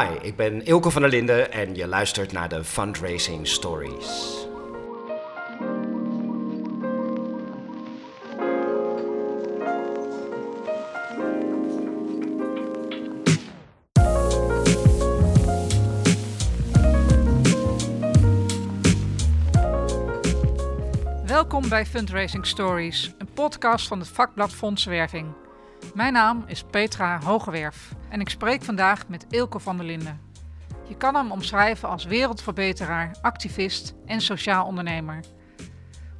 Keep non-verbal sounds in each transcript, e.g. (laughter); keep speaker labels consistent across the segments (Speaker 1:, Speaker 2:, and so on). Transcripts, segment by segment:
Speaker 1: Hi, ik ben Ilko van der Linden en je luistert naar de Fundraising Stories.
Speaker 2: Welkom bij Fundraising Stories, een podcast van het vakblad Fondsenwerving. Mijn naam is Petra Hogewerf en ik spreek vandaag met Ilko van der Linden. Je kan hem omschrijven als wereldverbeteraar, activist en sociaal ondernemer.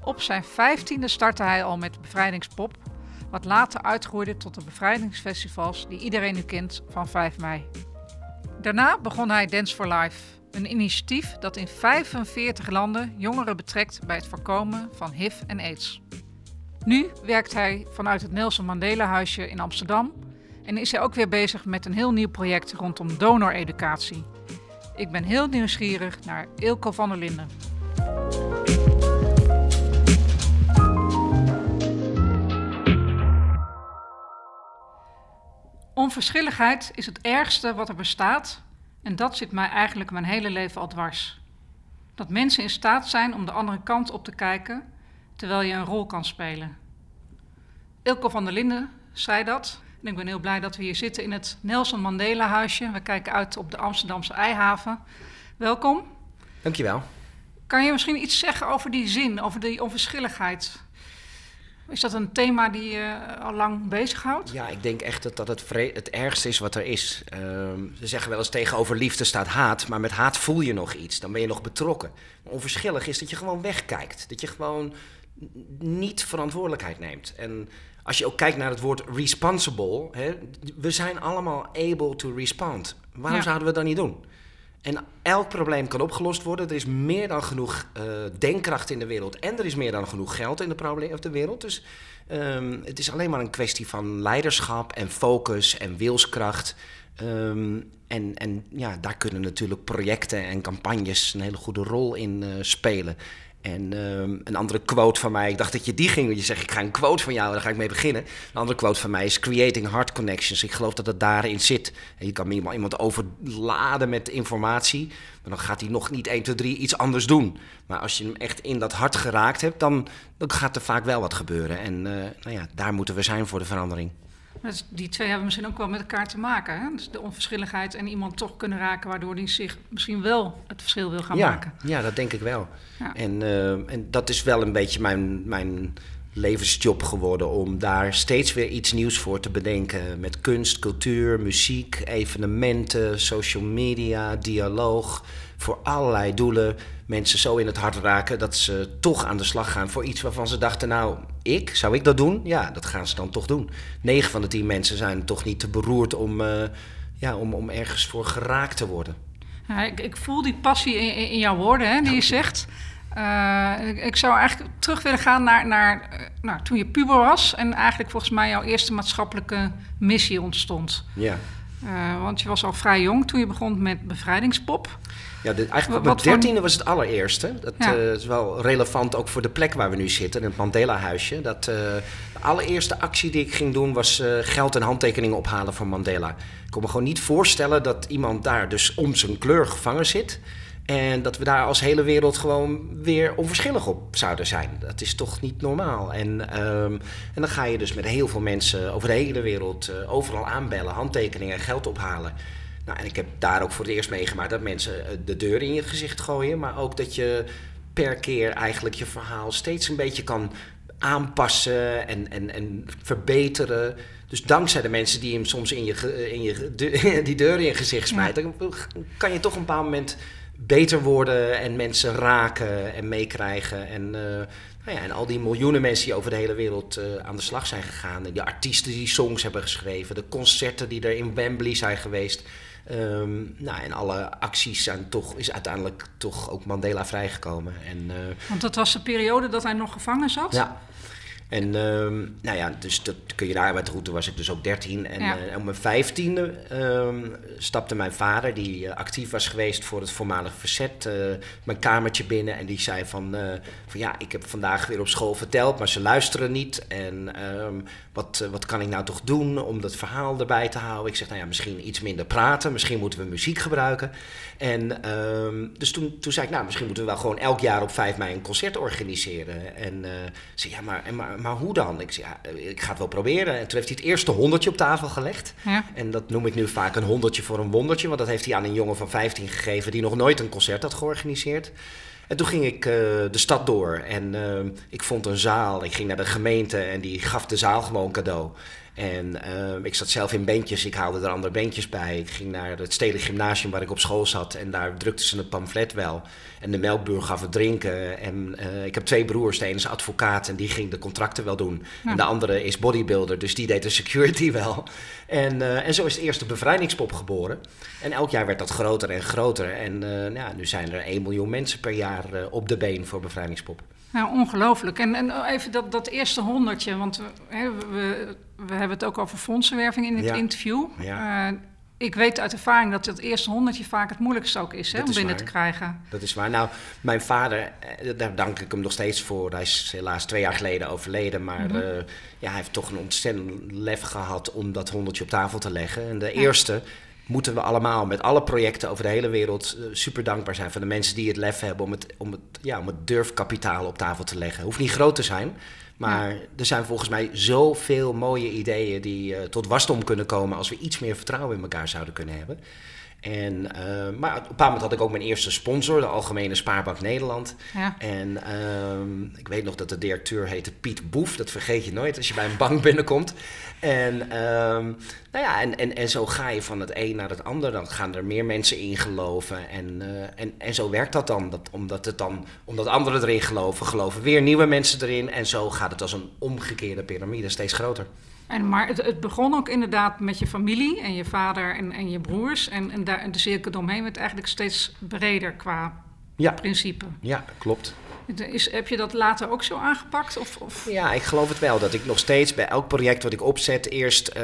Speaker 2: Op zijn vijftiende startte hij al met Bevrijdingspop, wat later uitgroeide tot de bevrijdingsfestivals die iedereen nu kent van 5 mei. Daarna begon hij Dance for Life, een initiatief dat in 45 landen jongeren betrekt bij het voorkomen van HIV en AIDS. Nu werkt hij vanuit het Nelson Mandela Huisje in Amsterdam en is hij ook weer bezig met een heel nieuw project rondom donoreducatie. Ik ben heel nieuwsgierig naar Ilko van der Linden. Onverschilligheid is het ergste wat er bestaat en dat zit mij eigenlijk mijn hele leven al dwars. Dat mensen in staat zijn om de andere kant op te kijken terwijl je een rol kan spelen. Ilko van der Linden zei dat. En ik ben heel blij dat we hier zitten in het Nelson Mandela huisje. We kijken uit op de Amsterdamse Eihaven. Welkom.
Speaker 1: Dankjewel.
Speaker 2: Kan je misschien iets zeggen over die zin, over die onverschilligheid? Is dat een thema die je al lang bezighoudt?
Speaker 1: Ja, ik denk echt dat dat het, het ergste is wat er is. Ehm, ze zeggen wel eens tegenover liefde staat haat, maar met haat voel je nog iets. Dan ben je nog betrokken. onverschillig is dat je gewoon wegkijkt. Dat je gewoon niet verantwoordelijkheid neemt. En als je ook kijkt naar het woord responsible, hè, we zijn allemaal able to respond. Waarom zouden we dat niet doen? En elk probleem kan opgelost worden. Er is meer dan genoeg uh, denkkracht in de wereld. En er is meer dan genoeg geld in de, probleem, of de wereld. Dus um, het is alleen maar een kwestie van leiderschap en focus en wilskracht. Um, en, en ja, daar kunnen natuurlijk projecten en campagnes een hele goede rol in uh, spelen. En um, een andere quote van mij, ik dacht dat je die ging. Je zegt, ik ga een quote van jou, daar ga ik mee beginnen. Een andere quote van mij is creating heart connections. Ik geloof dat het daarin zit. En je kan iemand overladen met informatie, maar dan gaat hij nog niet 1, 2, 3 iets anders doen. Maar als je hem echt in dat hart geraakt hebt, dan, dan gaat er vaak wel wat gebeuren. En uh, nou ja, daar moeten we zijn voor de verandering.
Speaker 2: Dus die twee hebben misschien ook wel met elkaar te maken. Hè? Dus de onverschilligheid en iemand toch kunnen raken, waardoor die zich misschien wel het verschil wil gaan maken.
Speaker 1: Ja, dat denk ik wel. Ja. En, uh, en dat is wel een beetje mijn, mijn levensjob geworden om daar steeds weer iets nieuws voor te bedenken. Met kunst, cultuur, muziek, evenementen, social media, dialoog. Voor allerlei doelen mensen zo in het hart raken dat ze toch aan de slag gaan voor iets waarvan ze dachten: Nou, ik, zou ik dat doen? Ja, dat gaan ze dan toch doen. 9 van de 10 mensen zijn toch niet te beroerd om, uh, ja, om, om ergens voor geraakt te worden.
Speaker 2: Ja, ik, ik, voel die passie in, in jouw woorden, hè, die je zegt. Uh, ik, ik, zou eigenlijk terug willen gaan naar, naar uh, nou, toen je puber was en eigenlijk volgens mij jouw eerste maatschappelijke missie ontstond.
Speaker 1: Ja.
Speaker 2: Uh, want je was al vrij jong toen je begon met bevrijdingspop.
Speaker 1: Ja, de, eigenlijk op mijn dertiende was het allereerste. Dat ja. uh, is wel relevant ook voor de plek waar we nu zitten, in het Mandela-huisje. Dat, uh, de allereerste actie die ik ging doen was geld en handtekeningen ophalen voor Mandela. Ik kon me gewoon niet voorstellen dat iemand daar dus om zijn kleur gevangen zit. En dat we daar als hele wereld gewoon weer onverschillig op zouden zijn. Dat is toch niet normaal. En, um, en dan ga je dus met heel veel mensen over de hele wereld overal aanbellen, handtekeningen, geld ophalen. Nou, en ik heb daar ook voor het eerst meegemaakt dat mensen de deur in je gezicht gooien. Maar ook dat je per keer eigenlijk je verhaal steeds een beetje kan aanpassen en, en, en verbeteren. Dus dankzij de mensen die hem soms in je, in je, de, (laughs) die deur in je gezicht smijten, ja. kan je toch een bepaald moment beter worden en mensen raken en meekrijgen. En, uh, nou ja, en al die miljoenen mensen die over de hele wereld uh, aan de slag zijn gegaan. En die artiesten die songs hebben geschreven, de concerten die er in Wembley zijn geweest. Um, nou, en alle acties zijn toch, is uiteindelijk toch ook Mandela vrijgekomen. En, uh,
Speaker 2: Want dat was de periode dat hij nog gevangen zat?
Speaker 1: Ja. En ehm, nou ja, dus dat kun je daar met route was ik dus ook 13. En ja. uh, om mijn vijftiende um, stapte mijn vader, die uh, actief was geweest voor het voormalig verzet, uh, mijn kamertje binnen. En die zei van, van ja, ik heb vandaag weer op school verteld, maar ze luisteren niet. En um, wat, wat kan ik nou toch doen om dat verhaal erbij te houden? Ik zeg, nou ja, misschien iets minder praten, misschien moeten we muziek gebruiken. En dus toen, toen zei ik, nou, misschien moeten we wel gewoon elk jaar op 5 mei een concert organiseren. En zei, ja, maar, maar maar hoe dan? Ik zei, ja, ik ga het wel proberen. En toen heeft hij het eerste honderdje op tafel gelegd. Ja. En dat noem ik nu vaak een honderdje voor een wondertje. Want dat heeft hij aan een jongen van 15 gegeven die nog nooit een concert had georganiseerd. En toen ging ik uh, de stad door en uh, ik vond een zaal. Ik ging naar de gemeente en die gaf de zaal gewoon cadeau. En uh, ik zat zelf in bandjes, ik haalde er andere bandjes bij. Ik ging naar het stedelijk gymnasium waar ik op school zat en daar drukten ze het pamflet wel. En de melkbuur gaf het drinken. En uh, ik heb twee broers, de ene is advocaat en die ging de contracten wel doen. Ja. En de andere is bodybuilder, dus die deed de security (laughs) wel. En, uh, en zo is de eerste bevrijdingspop geboren. En elk jaar werd dat groter en groter. En nou, nu zijn er 1 miljoen mensen per jaar op de been voor bevrijdingspop.
Speaker 2: Nou, ongelooflijk. En, en even dat, dat eerste honderdje, want hè, we, we hebben het ook over fondsenwerving in dit interview. Ja. Uh, ik weet uit ervaring dat het eerste honderdje vaak het moeilijkste ook is, hè, om binnen te krijgen.
Speaker 1: Dat is waar. Nou, mijn vader, eh, daar dank ik hem nog steeds voor. Hij is helaas twee jaar geleden overleden. Maar mm -hmm. uh, ja, hij heeft toch een ontzettend lef gehad om dat honderdje op tafel te leggen. En de ja. eerste moeten we allemaal met alle projecten over de hele wereld uh, super dankbaar zijn voor de mensen die het lef hebben om het, om het, ja, om het durfkapitaal op tafel te leggen. Hoeft niet groot te zijn, maar ja. er zijn volgens mij zoveel mooie ideeën die uh, tot wasdom kunnen komen als we iets meer vertrouwen in elkaar zouden kunnen hebben. En, uh, maar op een bepaald moment had ik ook mijn eerste sponsor, de Algemene Spaarbank Nederland. Ja. En uh, ik weet nog dat de directeur heette Piet Boef. Dat vergeet je nooit als je bij een bank binnenkomt. En, uh, nou ja, en, en, en zo ga je van het een naar het ander. Dan gaan er meer mensen in geloven. En, uh, en, en zo werkt dat dan. Dat, omdat, het dan. omdat anderen erin geloven, geloven weer nieuwe mensen erin. En zo gaat het als een omgekeerde piramide steeds groter.
Speaker 2: En, maar het, het, begon ook inderdaad met je familie en je vader en, en je broers. En, en, daar, en de cirkel eromheen werd eigenlijk steeds breder qua ja. principe.
Speaker 1: Ja, klopt.
Speaker 2: Is, heb je dat later ook zo aangepakt? Of, of?
Speaker 1: Ja, ik geloof het wel. Dat ik nog steeds bij elk project wat ik opzet, eerst uh,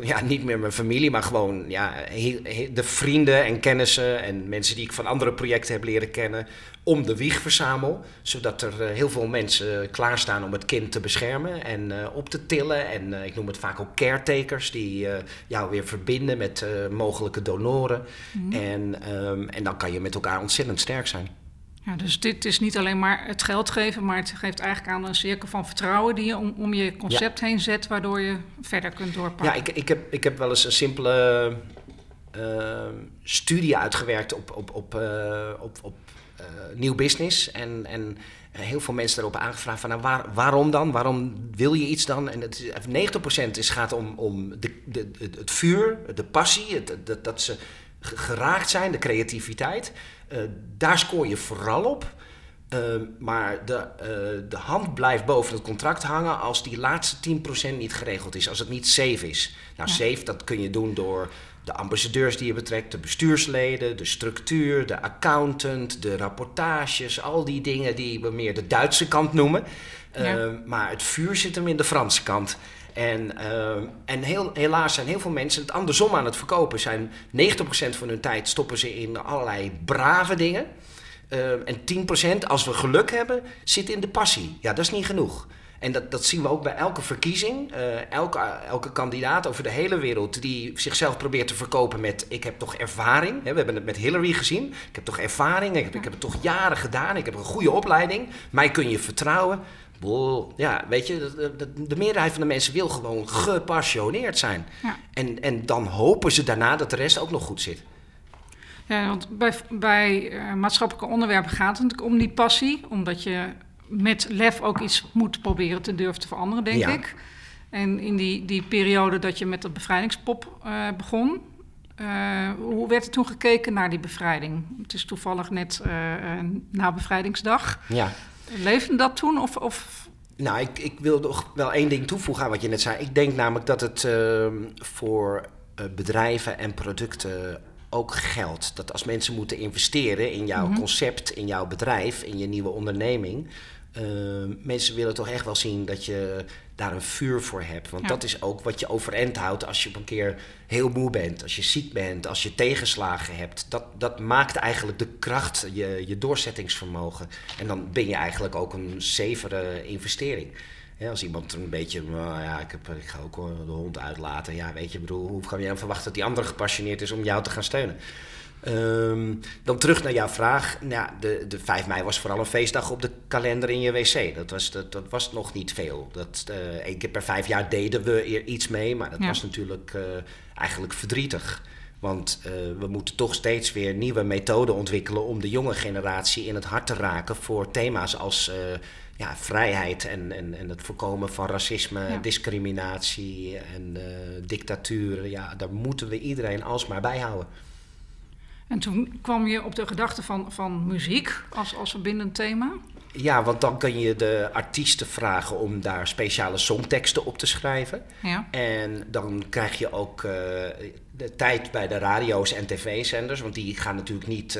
Speaker 1: ja, niet meer mijn familie, maar gewoon ja, he, he, de vrienden en kennissen en mensen die ik van andere projecten heb leren kennen, om de wieg verzamel. Zodat er uh, heel veel mensen klaarstaan om het kind te beschermen en uh, op te tillen. En ik noem het vaak ook caretakers die jou weer verbinden met mogelijke donoren. Mm. En, um, en dan kan je met elkaar ontzettend sterk zijn.
Speaker 2: Ja, dus dit is niet alleen maar het geld geven, maar het geeft eigenlijk aan een cirkel van vertrouwen die je om, om je concept ja. heen zet, waardoor je verder kunt doorpakken.
Speaker 1: Ja, ik, ik, heb, ik heb wel eens een simpele uh, studie uitgewerkt op, op, op, uh, op, op uh, nieuw business. En, en heel veel mensen daarop aangevraagd van nou, waar, waarom dan? Waarom wil je iets dan? En het, 90% is, gaat om, om de, de, het vuur, de passie, het, dat, dat ze geraakt zijn, de creativiteit. Uh, daar scoor je vooral op. Uh, maar de, uh, de hand blijft boven het contract hangen als die laatste 10% niet geregeld is, als het niet safe is. Nou, ja. safe dat kun je doen door de ambassadeurs die je betrekt, de bestuursleden, de structuur, de accountant, de rapportages, al die dingen die we meer de Duitse kant noemen. Ja. maar het vuur zit hem in de Franse kant. En, uh, en helaas zijn heel veel mensen het andersom aan het verkopen. Zijn 90% van hun tijd stoppen ze in allerlei brave dingen. Uh, en 10% als we geluk hebben, zit in de passie. Ja, dat is niet genoeg. En dat, dat zien we ook bij elke verkiezing. Uh, elke, elke kandidaat over de hele wereld die zichzelf probeert te verkopen met... ik heb toch ervaring. We hebben het met Hillary gezien. Ik heb toch ervaring. Ik heb, ik heb het toch jaren gedaan. Ik heb een goede opleiding. Mij kun je vertrouwen. Ja, weet je, de, de, de, meerderheid van de mensen wil gewoon gepassioneerd zijn. Ja. En, en dan hopen ze daarna dat de rest ook nog goed zit.
Speaker 2: Ja, want bij, bij uh, maatschappelijke onderwerpen gaat het natuurlijk om die passie. Omdat je met lef ook iets moet proberen te durven te veranderen, denk ja. ik. En in die, die periode dat je met dat bevrijdingspop uh, begon... Uh, hoe werd er toen gekeken naar die bevrijding? Het is toevallig net na bevrijdingsdag.
Speaker 1: Ja.
Speaker 2: Leefde dat toen? Of, of...
Speaker 1: Nou, ik, ik wil nog wel één ding toevoegen aan wat je net zei. Ik denk namelijk dat het uh, voor uh, bedrijven en producten ook geldt. Dat als mensen moeten investeren in jouw mm -hmm. concept, in jouw bedrijf, in je nieuwe onderneming. mensen willen toch echt wel zien dat je daar een vuur voor hebt. Want dat is ook wat je overeind houdt als je op een keer heel moe bent, als je ziek bent, als je tegenslagen hebt. Dat, dat maakt eigenlijk de kracht, je, je doorzettingsvermogen. En dan ben je eigenlijk ook een zevere investering. als iemand een beetje, nou ja, ik, heb, ik ga ook de hond uitlaten. Ja, weet je, bedoel, hoe kan je dan verwachten dat die andere gepassioneerd is om jou te gaan steunen? Ehm, dan terug naar jouw vraag. Nou, de, de 5 mei was vooral een feestdag op de kalender in je wc. Dat was, dat, dat was nog niet veel. Dat, uh, één keer per vijf jaar deden we er iets mee, maar dat was natuurlijk uh, eigenlijk verdrietig. Want uh, we moeten toch steeds weer nieuwe methoden ontwikkelen om de jonge generatie in het hart te raken voor thema's als ja, vrijheid en, en, en het voorkomen van racisme, discriminatie en dictatuur. Ja, daar moeten we iedereen alsmaar bij houden.
Speaker 2: En toen kwam je op de gedachte van, van muziek als, als verbindend thema?
Speaker 1: Ja, want dan kun je de artiesten vragen om daar speciale songteksten op te schrijven.
Speaker 2: Ja.
Speaker 1: En dan krijg je ook uh, de tijd bij de radio's en tv-zenders. Want die gaan natuurlijk niet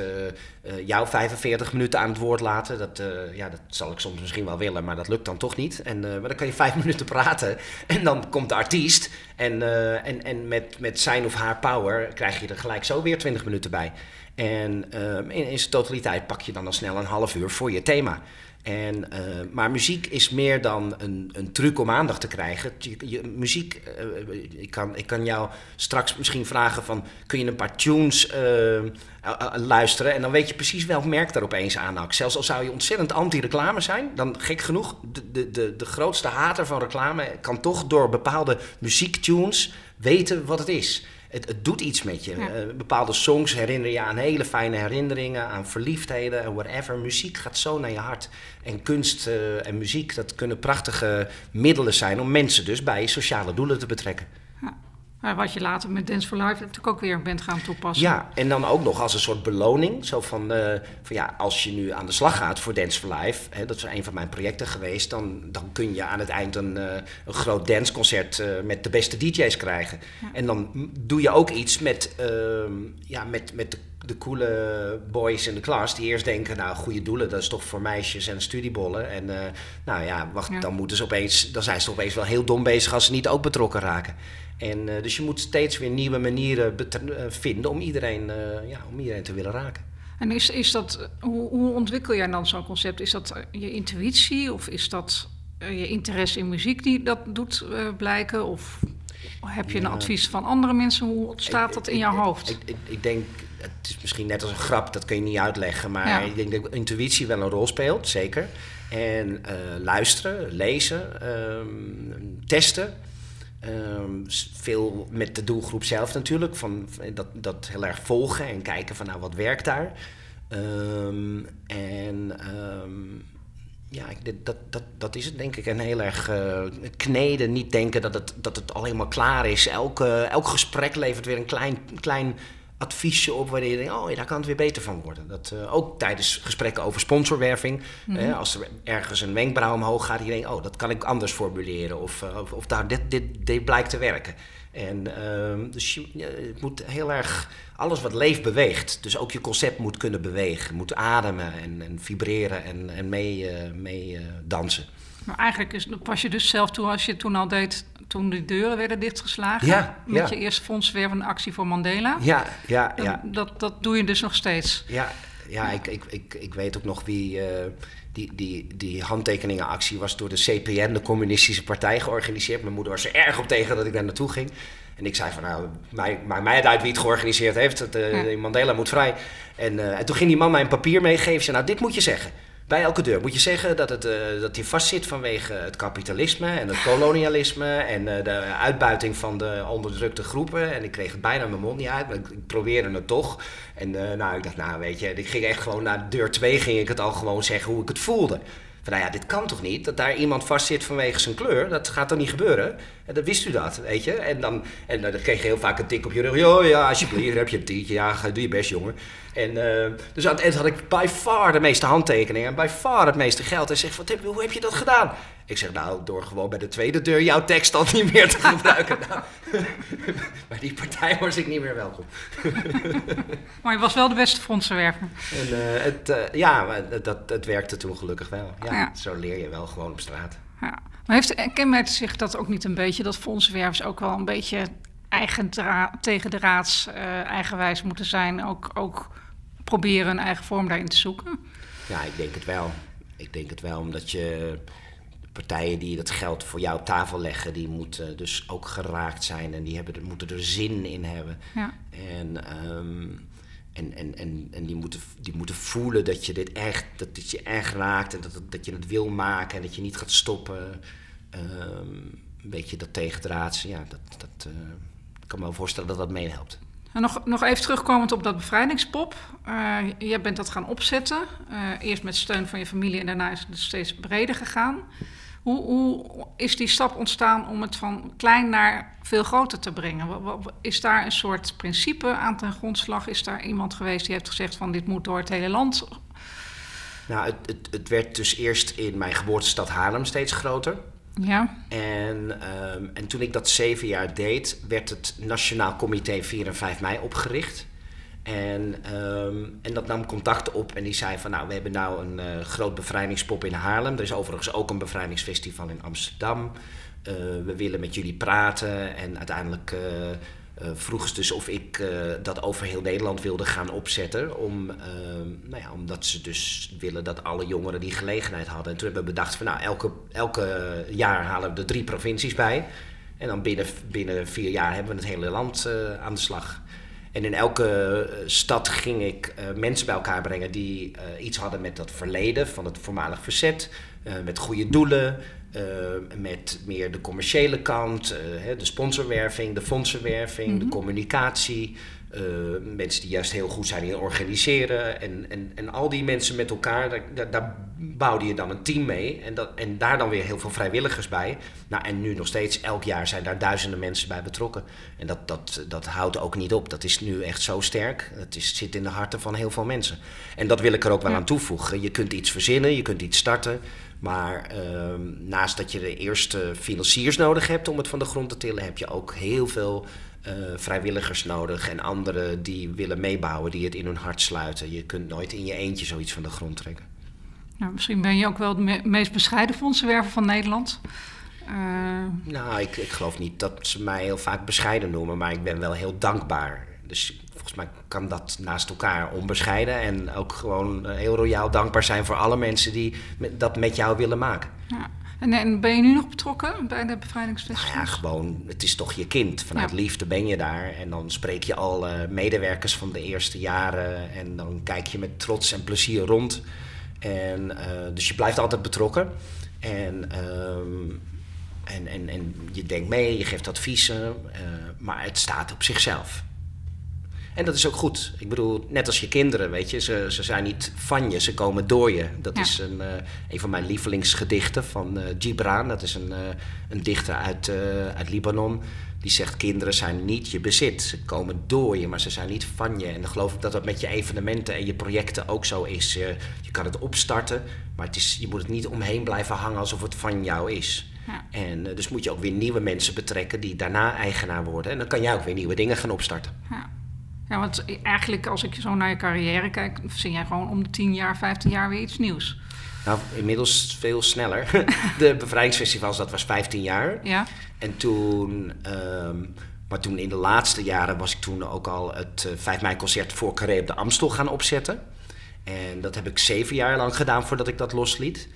Speaker 1: uh, jou 45 minuten aan het woord laten. Dat, ja, dat zal ik soms misschien wel willen, maar dat lukt dan toch niet. En, maar dan kan je vijf (laughs) minuten praten. En dan komt de artiest. En, en, en met, met zijn of haar power krijg je er gelijk zo weer 20 minuten bij. En in, in zijn totaliteit pak je dan al snel een half uur voor je thema. En, uh, maar muziek is meer dan een, een truc om aandacht te krijgen. Je, muziek, uh, ik, kan, ik kan jou straks misschien vragen van... kun je een paar tunes uh, luisteren... en dan weet je precies welk merk daar opeens aanhakt. Zelfs al zou je ontzettend anti-reclame zijn... dan gek genoeg, de, de, de, de grootste hater van reclame... kan toch door bepaalde muziektunes weten wat het is het, het doet iets met je. Uh, bepaalde songs herinneren je aan hele fijne herinneringen, aan verliefdheden en whatever. Muziek gaat zo naar je hart. En kunst uh, en muziek, dat kunnen prachtige middelen zijn om mensen dus bij sociale doelen te betrekken.
Speaker 2: Maar wat je later met Dance for Life natuurlijk ook weer bent gaan toepassen.
Speaker 1: Ja, en dan ook nog als een soort beloning. Zo van, uh, van ja, als je nu aan de slag gaat voor Dance for Life, hè, dat is een van mijn projecten geweest, dan, dan kun je aan het eind een, uh, een groot danceconcert uh, met de beste DJ's krijgen. Ja. En dan doe je ook iets met, ehm, ja, met, met de de coole boys in de klas die eerst denken, nou, goede doelen, dat is toch voor meisjes en studiebollen. En uh, nou ja, wacht, ja. dan moeten ze opeens, dan zijn ze opeens wel heel dom bezig als ze niet ook betrokken raken. En uh, dus je moet steeds weer nieuwe manieren vinden om iedereen, uh, ja, om iedereen te willen raken.
Speaker 2: En is, is dat, hoe, hoe ontwikkel jij dan zo'n concept? Is dat je intuïtie of is dat je interesse in muziek die dat doet blijken? Of heb je een advies van andere mensen? Hoe ontstaat dat in jouw hoofd?
Speaker 1: Ik, ik, ik, denk, het is misschien net als een grap, dat kun je niet uitleggen. Maar ja. ik denk dat intuïtie wel een rol speelt, zeker. En uh, luisteren, lezen, um, testen. Um, veel met de doelgroep zelf natuurlijk. Van, dat, dat heel erg volgen en kijken van nou wat werkt daar. Um, en ja, dat, dat, dat is het denk ik. En heel erg uh, kneden, niet denken dat het, dat het al helemaal klaar is. Elke, elk gesprek levert weer een klein, klein adviesje op waarin je denkt, oh ja, daar kan het weer beter van worden. Dat, uh, ook tijdens gesprekken over sponsorwerving, mm -hmm. als er ergens een wenkbrauw omhoog gaat, je denkt, oh, dat kan ik anders formuleren. Of, uh, of, of, daar, dit, dit, dit blijkt te werken. En uh, dus je, het moet heel erg, alles wat leeft beweegt. Dus ook je concept moet kunnen bewegen, moet ademen en, en vibreren en, en mee, mee dansen.
Speaker 2: Maar eigenlijk is, pas je dus zelf toe als je toen al deed toen de deuren werden dichtgeslagen.
Speaker 1: Ja,
Speaker 2: met je eerste fondswervende actie voor Mandela.
Speaker 1: Ja, ja, ja.
Speaker 2: Dat, dat doe je dus nog steeds.
Speaker 1: Ja, ja, Ik, ik, ik, ik weet ook nog wie. Uh, die, die, die handtekeningenactie was door de CPN, de Communistische Partij, georganiseerd. Mijn moeder was er erg op tegen dat ik daar naartoe ging. En ik zei van, nou, maakt mij, mij het uit wie het georganiseerd heeft. Het, uh, ja. Mandela moet vrij. En, uh, en toen ging die man mij een papier meegeven. Zei, nou, dit moet je zeggen. Bij elke deur moet je zeggen dat, het, uh, dat hij vastzit vanwege het kapitalisme en het kolonialisme en uh, de uitbuiting van de onderdrukte groepen. En ik kreeg het bijna mijn mond niet uit, maar ik, probeerde het toch. En uh, nou, ik dacht, nou weet je, ik ging echt gewoon naar deur 2 ging ik het al gewoon zeggen hoe ik het voelde. Van, nou ja, dit kan toch niet? Dat daar iemand vastzit vanwege zijn kleur? Dat gaat toch niet gebeuren? En dan wist u dat, weet je? En dan, en dan kreeg je heel vaak een tik op je rug. Ja, ja, alsjeblieft, heb je een tientje. Ja, doe je best, jongen. En uh, dus aan het eind had ik by far de meeste handtekeningen en by far het meeste geld. En zeg, wat heb, hoe heb je dat gedaan? Ik zeg, nou, door gewoon bij de tweede deur jouw tekst dan niet meer te gebruiken. (laughs) nou, (laughs) bij die partij was ik niet meer welkom. (laughs)
Speaker 2: Maar je was wel de beste fondsenwerver.
Speaker 1: En, het, ja, dat, het werkte toen gelukkig wel. Ja, Zo leer je wel gewoon op straat.
Speaker 2: Ja. Maar heeft, kenmerkt zich dat ook niet een beetje, dat fondsenwervers ook wel een beetje eigen tegen de raads eigenwijs moeten zijn? Ook, ook proberen een eigen vorm daarin te zoeken?
Speaker 1: Ja, ik denk het wel. Ik denk het wel, omdat je partijen die dat geld voor jou op tafel leggen, die moeten dus ook geraakt zijn en die hebben, moeten er zin in hebben. Ja. En, ehm, en, en, en, en die, moeten, die moeten voelen dat je dit echt, dat dit je echt raakt en dat, dat je het wil maken en dat je niet gaat stoppen. Um, een beetje dat tegendraadse, ja, dat, dat, uh, ik kan me wel voorstellen dat dat meehelpt.
Speaker 2: Nog, nog even terugkomend op dat bevrijdingspop. Uh, jij bent dat gaan opzetten. Uh, eerst met steun van je familie en daarna is het steeds breder gegaan. Hoe, hoe, is die stap ontstaan om het van klein naar veel groter te brengen? Is daar een soort principe aan ten grondslag? Is daar iemand geweest die heeft gezegd van dit moet door het hele land?
Speaker 1: Nou, het, het, het werd dus eerst in mijn geboortestad Haarlem steeds groter. Ja. En, ehm, en toen ik dat zeven jaar deed, werd het Nationaal Comité 4 en 5 mei opgericht. En, um, en dat nam contact op en die zei van nou, we hebben nou een uh, groot bevrijdingspop in Haarlem. Er is overigens ook een bevrijdingsfestival in Amsterdam. Uh, we willen met jullie praten en uiteindelijk uh, vroeg ze dus of ik dat over heel Nederland wilde gaan opzetten. Om, ehm, nou ja, omdat ze dus willen dat alle jongeren die gelegenheid hadden. En toen hebben we bedacht van nou, elke, elke jaar halen we er drie provincies bij. En dan binnen, binnen vier jaar hebben we het hele land aan de slag. En in elke eh, stad ging ik uh, mensen bij elkaar brengen die uh, iets hadden met dat verleden van het voormalig verzet, uh, met goede doelen, met meer de commerciële kant, de sponsorwerving, de fondsenwerving, mm -hmm. de mhm. communicatie. Uh, mensen die juist heel goed zijn in organiseren. En, en, en al die mensen met elkaar, daar, daar, bouwde je dan een team mee. En, dat, en daar dan weer heel veel vrijwilligers bij. Nou, en nu nog steeds, elk jaar zijn daar duizenden mensen bij betrokken. En dat, dat, dat houdt ook niet op. Dat is nu echt zo sterk. Het is, zit in de harten van heel veel mensen. En dat wil ik er ook wel aan toevoegen. Je kunt iets verzinnen, je kunt iets starten. Maar uh, naast dat je de eerste financiers nodig hebt om het van de grond te tillen, heb je ook heel veel uh, vrijwilligers nodig en anderen die willen meebouwen, die het in hun hart sluiten. Je kunt nooit in je eentje zoiets van de grond trekken.
Speaker 2: Nou, misschien ben je ook wel de me meest bescheiden fondsenwerver van Nederland.
Speaker 1: Uh... Nou, ik, ik geloof niet dat ze mij heel vaak bescheiden noemen, maar ik ben wel heel dankbaar. Dus volgens mij kan dat naast elkaar onbescheiden en ook gewoon heel royaal dankbaar zijn voor alle mensen die dat met jou willen maken.
Speaker 2: Ja. En, ben je nu nog betrokken bij de bevrijdingsfestival?
Speaker 1: Nou ja, gewoon, het is toch je kind. Vanuit liefde ben je daar. En dan spreek je al uh, medewerkers van de eerste jaren. En dan kijk je met trots en plezier rond. En, uh, dus je blijft altijd betrokken. En, um, en, en, en je denkt mee, je geeft adviezen. Uh, maar het staat op zichzelf. En dat is ook goed. Ik bedoel, net als je kinderen, weet je, ze, ze zijn niet van je, ze komen door je. Dat is een, uh, een van mijn lievelingsgedichten van uh, Gibran. Dat is een, uh, een dichter uit, uit Libanon. Die zegt: Kinderen zijn niet je bezit. Ze komen door je, maar ze zijn niet van je. En dan geloof ik dat dat met je evenementen en je projecten ook zo is. je kan het opstarten, maar het is, je moet het niet omheen blijven hangen alsof het van jou is. Ja. En dus moet je ook weer nieuwe mensen betrekken die daarna eigenaar worden. En dan kan jij ook weer nieuwe dingen gaan opstarten.
Speaker 2: Ja. Ja, want eigenlijk als ik zo naar je carrière kijk, zie jij gewoon om de 10 jaar, 15 jaar weer iets nieuws.
Speaker 1: Nou, inmiddels veel sneller. (laughs) de bevrijdingsfestivals, dat was 15 jaar. Ja. En toen, um, maar toen in de laatste jaren was ik toen ook al het uh, 5 mei concert voor Carré op de Amstel gaan opzetten. En dat heb ik zeven jaar lang gedaan voordat ik dat losliet.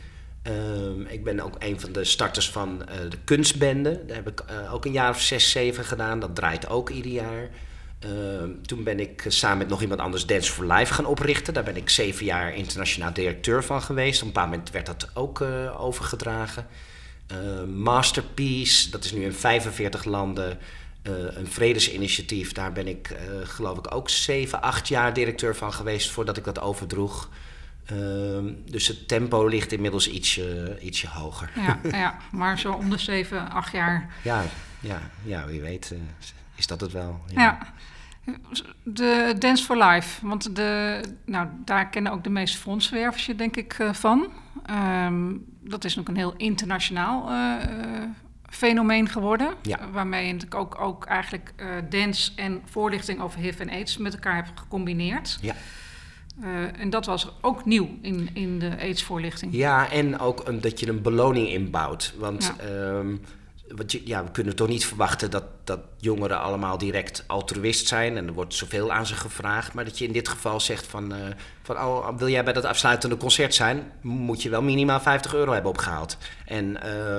Speaker 1: Um, ik ben ook een van de starters van uh, de kunstbende. Daar heb ik uh, ook een jaar of zes, zeven gedaan. Dat draait ook ieder jaar. Uh, toen ben ik samen met nog iemand anders Dance for Life gaan oprichten. Daar ben ik zeven jaar internationaal directeur van geweest. Op een bepaald moment werd dat ook uh, overgedragen. Uh, Masterpiece, dat is nu in 45 landen een vredesinitiatief. Daar ben ik geloof ik ook zeven, acht jaar directeur van geweest voordat ik dat overdroeg. Ehm, dus het tempo ligt inmiddels ietsje, ietsje hoger.
Speaker 2: Ja, (laughs) ja, maar zo om de zeven, acht jaar.
Speaker 1: Ja, ja, ja wie weet is dat het wel.
Speaker 2: ja. ja. De Dance for Life, want de, nou, daar kennen ook de meeste fondswervers je denk ik eh, van. Um, dat is ook een heel internationaal uh, fenomeen geworden. Waarmee je natuurlijk ook, ook eigenlijk uh, dance en voorlichting over HIV en AIDS met elkaar hebt gecombineerd. Ja. Uh, en dat was ook nieuw in, in de AIDS-voorlichting.
Speaker 1: Ja, en ook dat je een beloning inbouwt. Want ja. Ehm, want ja, we kunnen toch niet verwachten dat, dat jongeren allemaal direct altruïst zijn en er wordt zoveel aan ze gevraagd. Maar dat je in dit geval zegt van, uh, van oh, wil jij bij dat afsluitende concert zijn, moet je wel minimaal 50 euro hebben opgehaald. En, uh,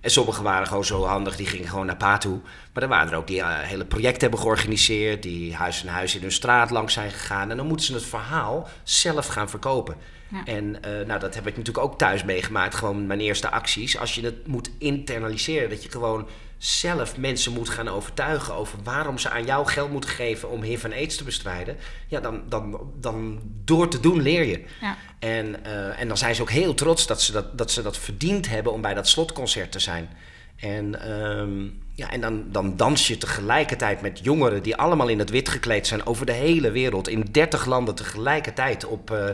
Speaker 1: en sommigen waren gewoon zo handig, die gingen gewoon naar pa toe. Maar er waren er ook die uh, hele projecten hebben georganiseerd, die huis en huis in hun straat langs zijn gegaan. En dan moeten ze het verhaal zelf gaan verkopen. En uh, nou, dat heb ik natuurlijk ook thuis meegemaakt. Gewoon mijn eerste acties. Als je het moet internaliseren, dat je gewoon zelf mensen moet gaan overtuigen over waarom ze aan jou geld moeten geven om HIV en AIDS te bestrijden. Ja, dan, dan, dan door te doen leer je. Ja. En, uh, en dan zijn ze ook heel trots dat ze dat, dat ze dat verdiend hebben om bij dat slotconcert te zijn. En, um, ja, en dan, dan dans je tegelijkertijd met jongeren die allemaal in het wit gekleed zijn over de hele wereld. In 30 landen tegelijkertijd op uh,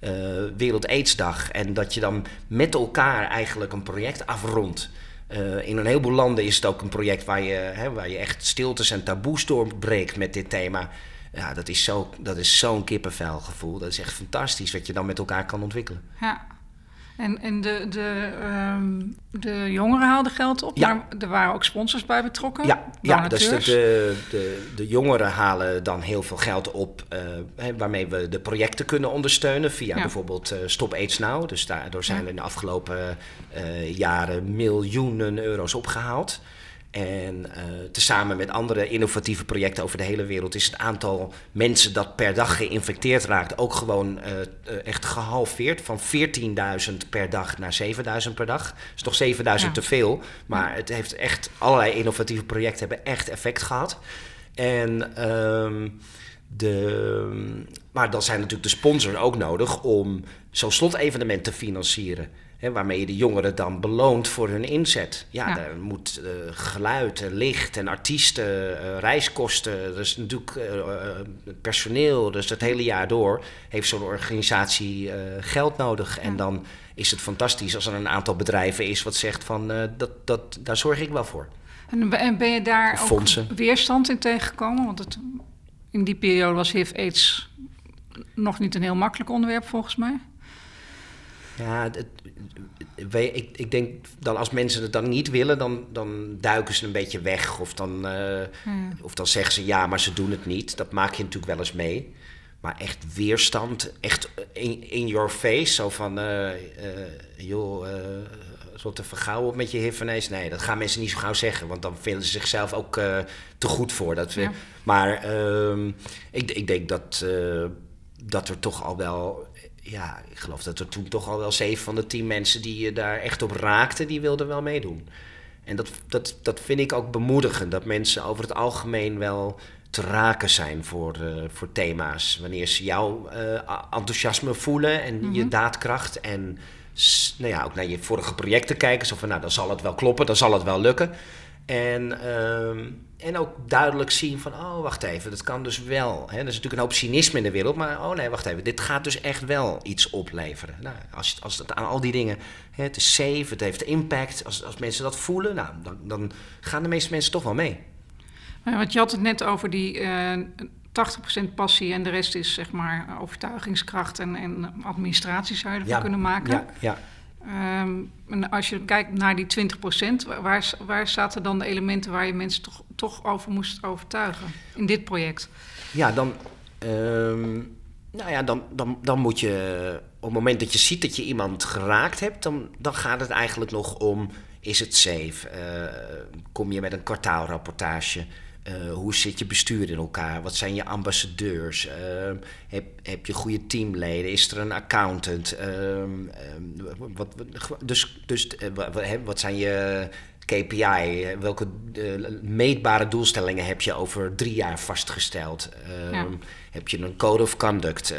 Speaker 1: uh, Wereld. En dat je dan met elkaar eigenlijk een project afrondt. Uh, in een heleboel landen is het ook een project waar je, hè, waar je echt stiltes en taboes doorbreekt met dit thema. Ja, dat is zo'n zo, is zo'n kippenvelgevoel. Dat is echt fantastisch wat je dan met elkaar kan ontwikkelen.
Speaker 2: Ja. En, en de, de, um, de jongeren haalden geld op, ja. maar er waren ook sponsors bij betrokken.
Speaker 1: Ja, ja dus de, de, de, de, jongeren halen dan heel veel geld op, uh, waarmee we de projecten kunnen ondersteunen via bijvoorbeeld uh, Stop AIDS Now. Dus daardoor zijn er in de afgelopen uh, jaren miljoenen euro's opgehaald. En uh, tezamen met andere innovatieve projecten over de hele wereld is het aantal mensen dat per dag geïnfecteerd raakt ook gewoon uh, echt gehalveerd. Van 14.000 per dag naar 7.000 per dag. Dat is nog 7.000 ja. te veel. Maar het heeft echt allerlei innovatieve projecten hebben echt effect gehad. En um, de, maar dan zijn natuurlijk de sponsors ook nodig om zo'n slotevenement te financieren. Hè, waarmee je de jongeren dan beloont voor hun inzet. Ja, ja. daar moet uh, geluid, licht en artiesten, uh, reiskosten. Dus natuurlijk uh, personeel. Dus het hele jaar door heeft zo'n organisatie geld nodig. Ja. En dan is het fantastisch als er een aantal bedrijven is wat zegt van dat, dat, daar zorg ik wel voor.
Speaker 2: En ben je daar Fondsen. ook weerstand in tegengekomen? Want het, in die periode was HIV-AIDS nog niet een heel makkelijk onderwerp volgens mij.
Speaker 1: Ja, het, ik, ik denk dan als mensen het dan niet willen, dan, dan duiken ze een beetje weg. Of dan, uh, hmm. of dan zeggen ze ja, maar ze doen het niet. Dat maak je natuurlijk wel eens mee. Maar echt weerstand, echt in, in your face. Zo van, uh, uh, joh, wat te vergauwen op met je HIV Nee, dat gaan mensen niet zo gauw zeggen. Want dan vinden ze zichzelf ook te goed voor. Dat we, ja. Maar ehm, ik, ik denk dat, dat er toch al wel ja, ik geloof dat er toen toch al wel zeven van de tien mensen die je daar echt op raakten, die wilden wel meedoen. En dat, dat, dat vind ik ook bemoedigend, dat mensen over het algemeen wel te raken zijn voor, uh, voor thema's. Wanneer ze jouw uh, enthousiasme voelen en mm -hmm. je daadkracht. En nou ja, ook naar je vorige projecten kijken. Zo van, nou, dan zal het wel kloppen, dan zal het wel lukken. En, uh, en ook duidelijk zien van, oh, wacht even, dat kan dus wel. Hè? Er is natuurlijk een hoop cynisme in de wereld, maar oh nee, wacht even, dit gaat dus echt wel iets opleveren. Nou, als, als het aan al die dingen, hè, het is safe, het heeft impact, als, als mensen dat voelen, nou, dan, dan gaan de meeste mensen toch wel mee.
Speaker 2: want je had het net over die uh, eh, 80% passie en de rest is zeg maar overtuigingskracht en, en administratie zou je ervan
Speaker 1: ja,
Speaker 2: kunnen maken.
Speaker 1: Ja, ja.
Speaker 2: Um, en als je kijkt naar die 20%, waar, waar zaten dan de elementen waar je mensen toch, toch over moest overtuigen in dit project?
Speaker 1: Ja, dan, um, nou ja, dan, dan, dan moet je op het moment dat je ziet dat je iemand geraakt hebt, dan, dan gaat het eigenlijk nog om: is het safe? Uh, kom je met een kwartaalrapportage? Uh, hoe zit je bestuur in elkaar? Wat zijn je ambassadeurs? Uh, heb, heb je goede teamleden? Is er een accountant? Uh, wat, dus dus wat, wat zijn je KPI? Welke meetbare doelstellingen heb je over drie jaar vastgesteld? Ja. Ehm, heb je een code of conduct?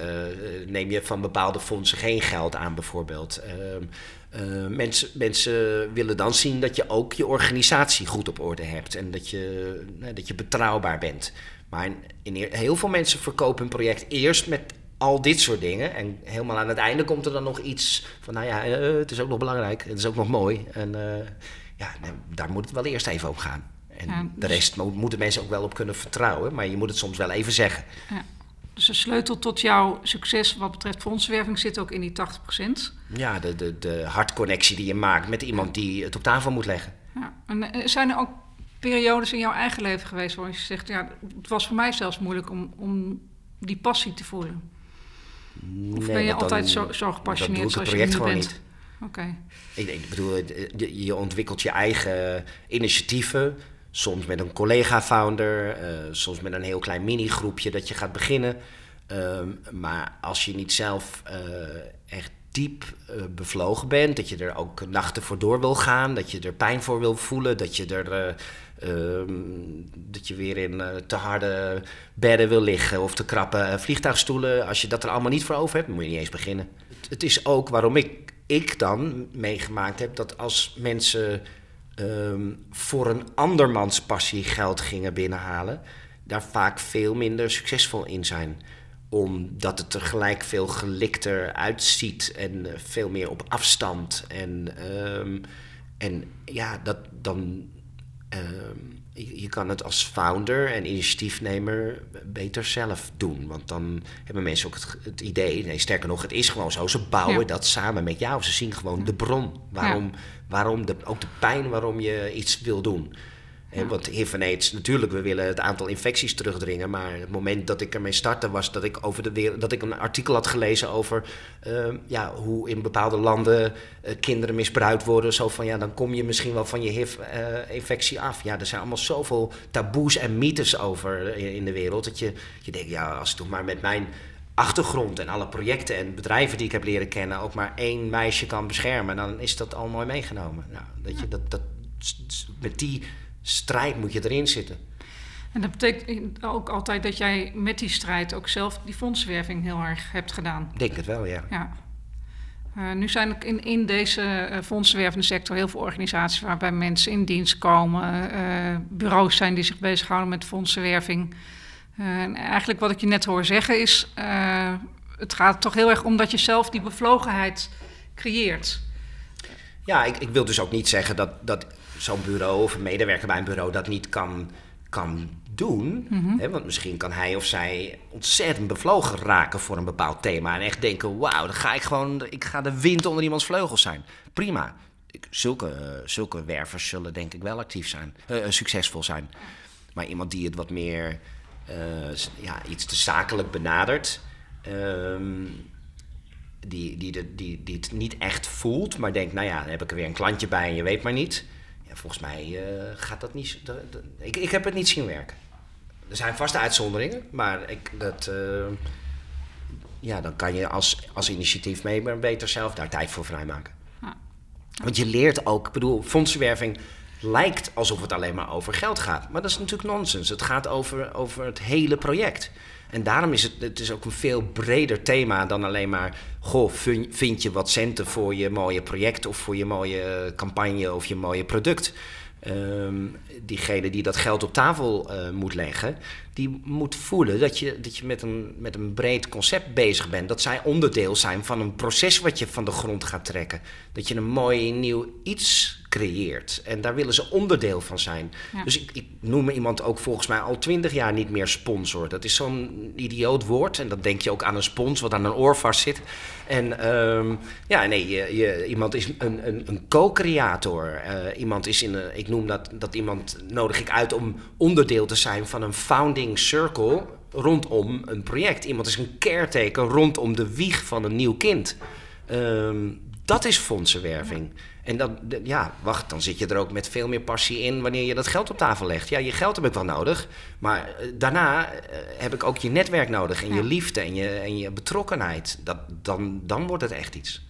Speaker 1: neem je van bepaalde fondsen geen geld aan, bijvoorbeeld? Uh, mensen, mensen willen dan zien dat je ook je organisatie goed op orde hebt en dat je, uh, dat je betrouwbaar bent. Maar in, in, heel veel mensen verkopen een project eerst met al dit soort dingen. En helemaal aan het einde komt er dan nog iets van, nou ja, uh, het is ook nog belangrijk, het is ook nog mooi. En ja, daar moet het wel eerst even op gaan. En de dus- rest moeten mensen ook wel op kunnen vertrouwen, maar je moet het soms wel even zeggen. Ja.
Speaker 2: Dus de sleutel tot jouw succes wat betreft fondswerving zit ook in die 80%.
Speaker 1: Ja, de, de, de hartconnectie die je maakt met iemand die het op tafel moet leggen.
Speaker 2: Ja. En eh, zijn er ook periodes in jouw eigen leven geweest waarin je zegt, ja, het was voor mij zelfs moeilijk om, om die passie te voelen? Of ben je altijd zo, zo gepassioneerd zoals je nu bent? Niet.
Speaker 1: Oké. Ik, ik, bedoel, je ontwikkelt je eigen initiatieven. Soms met een collega-founder, uh, soms met een heel klein mini-groepje dat je gaat beginnen. Ehm, maar als je niet zelf uh, echt diep uh, bevlogen bent, dat je er ook nachten voor door wil gaan, dat je er pijn voor wil voelen, dat je er ehm, dat je weer in te harde bedden wil liggen of te krappe vliegtuigstoelen. Als je dat er allemaal niet voor over hebt, moet je niet eens beginnen. Het, het is ook waarom ik, ik dan meegemaakt heb dat als mensen Ehm, voor een andermans passie geld gingen binnenhalen, daar vaak veel minder succesvol in zijn. Omdat het er gelijk veel gelikter uitziet en eh, veel meer op afstand. En, ehm, en ja, dat dan. Ehm, je kan het als founder en initiatiefnemer beter zelf doen. Want dan hebben mensen ook het, het idee, nee, sterker nog, het is gewoon zo. Ze bouwen dat samen met jou. Ze zien gewoon de bron. Waarom, waarom de, ook de pijn waarom je iets wil doen. Ja. Want HIV aids, natuurlijk, we willen het aantal infecties terugdringen. Maar het moment dat ik ermee startte, was dat ik, over de wereld, dat ik een artikel had gelezen over ehm, ja, hoe in bepaalde landen uh, kinderen misbruikt worden. Zo van ja, dan kom je misschien wel van je HIV-infectie af. Ja, er zijn allemaal zoveel taboes en mythes over in, in de wereld. Dat je, je denkt, ja, als ik toch maar met mijn achtergrond en alle projecten en bedrijven die ik heb leren kennen ook maar één meisje kan beschermen, dan is dat al mooi meegenomen. Nou, dat je, dat, dat, met die strijd moet je erin zitten.
Speaker 2: En dat betekent ook altijd dat jij met die strijd ook zelf die fondswerving heel erg hebt gedaan.
Speaker 1: Ik denk het wel, ja.
Speaker 2: ja. Uh, nu zijn er in, in deze uh, fondswervende sector heel veel organisaties waarbij mensen in dienst komen, uh, bureaus zijn die zich bezighouden met fondsenwerving. en eigenlijk wat ik je net hoor zeggen is, het gaat toch heel erg om dat je zelf die bevlogenheid creëert.
Speaker 1: Ja, ik, ik wil dus ook niet zeggen dat, dat zo'n bureau of een medewerker bij een bureau dat niet kan, kan doen. Mhm. hè, want misschien kan hij of zij ontzettend bevlogen raken voor een bepaald thema. En echt denken, wauw, dan ga ik gewoon, ik ga de wind onder iemands vleugels zijn. Prima. Zulke, zulke wervers zullen denk ik wel actief zijn, uh, succesvol zijn. Maar iemand die het wat meer, uh, ja, iets te zakelijk benadert... Um, die, die, die, die, die het niet echt voelt, maar denkt, nou ja, dan heb ik er weer een klantje bij en je weet maar niet volgens mij uh, gaat dat niet. ik, ik heb het niet zien werken. Er zijn vaste uitzonderingen, maar ik, dat, uh, ja, dan kan je als, als initiatiefnemer beter zelf daar tijd voor vrijmaken. Ja. Want je leert ook, ik bedoel, fondsenwerving lijkt alsof het alleen maar over geld gaat. Maar dat is natuurlijk nonsens. Het gaat over, over het hele project. En daarom is het, het is ook een veel breder thema dan alleen maar... goh, vind je wat centen voor je mooie project... of voor je mooie campagne of je mooie product... Um, diegene die dat geld op tafel uh, moet leggen, die moet voelen dat je, dat je met, een, met een breed concept bezig bent. Dat zij onderdeel zijn van een proces wat je van de grond gaat trekken. Dat je een mooi nieuw iets creëert. En daar willen ze onderdeel van zijn. Dus ik, ik noem iemand ook volgens mij al twintig jaar niet meer sponsor. Dat is zo'n idioot woord. En dan denk je ook aan een spons wat aan een oor vast zit. En um, ja, nee, je, je, iemand is een, een, een co-creator. Uh, iemand is in een, ik noem dat, dat iemand nodig ik uit om onderdeel te zijn van een founding circle rondom een project. Iemand is een caretaker rondom de wieg van een nieuw kind. Um, dat is fondsenwerving. En dan, ja, wacht, dan zit je er ook met veel meer passie in wanneer je dat geld op tafel legt. Ja, je geld heb ik wel nodig, maar eh, daarna eh, heb ik ook je netwerk nodig en je liefde en je, en je betrokkenheid. Dat, dan, dan wordt het echt iets.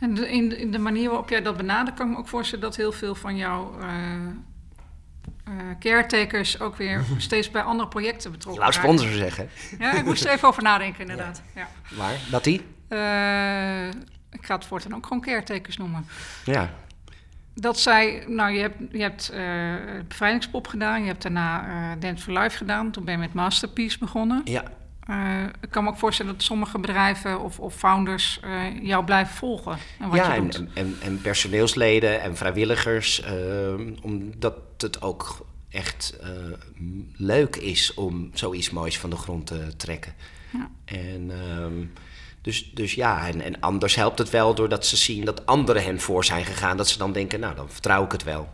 Speaker 2: En in, in, de manier waarop jij dat benadert, kan ik me ook voorstellen dat heel veel van jouw uh, caretakers ook weer (laughs) steeds bij andere projecten betrokken
Speaker 1: zijn. Laat sponsor zeggen.
Speaker 2: Ja, ik moest er even over nadenken, inderdaad. (laughs) Ja.
Speaker 1: Maar dat die?
Speaker 2: Ik ga het voortaan ook gewoon caretakers noemen.
Speaker 1: Ja.
Speaker 2: Dat zij, nou je hebt, je hebt uh, bevrijdingspop gedaan, je hebt daarna uh, Dance for Life gedaan, toen ben je met Masterpiece begonnen.
Speaker 1: Ja.
Speaker 2: uh, ik kan me ook voorstellen dat sommige bedrijven of, of founders uh, jou blijven volgen.
Speaker 1: En wat ja, je doet. En, en, en, personeelsleden en vrijwilligers, uh, omdat het ook echt leuk is om zoiets moois van de grond te trekken. Ja. En, ehm, dus, dus ja, en, en anders helpt het wel doordat ze zien dat anderen hen voor zijn gegaan. Dat ze dan denken, nou, dan vertrouw ik het wel.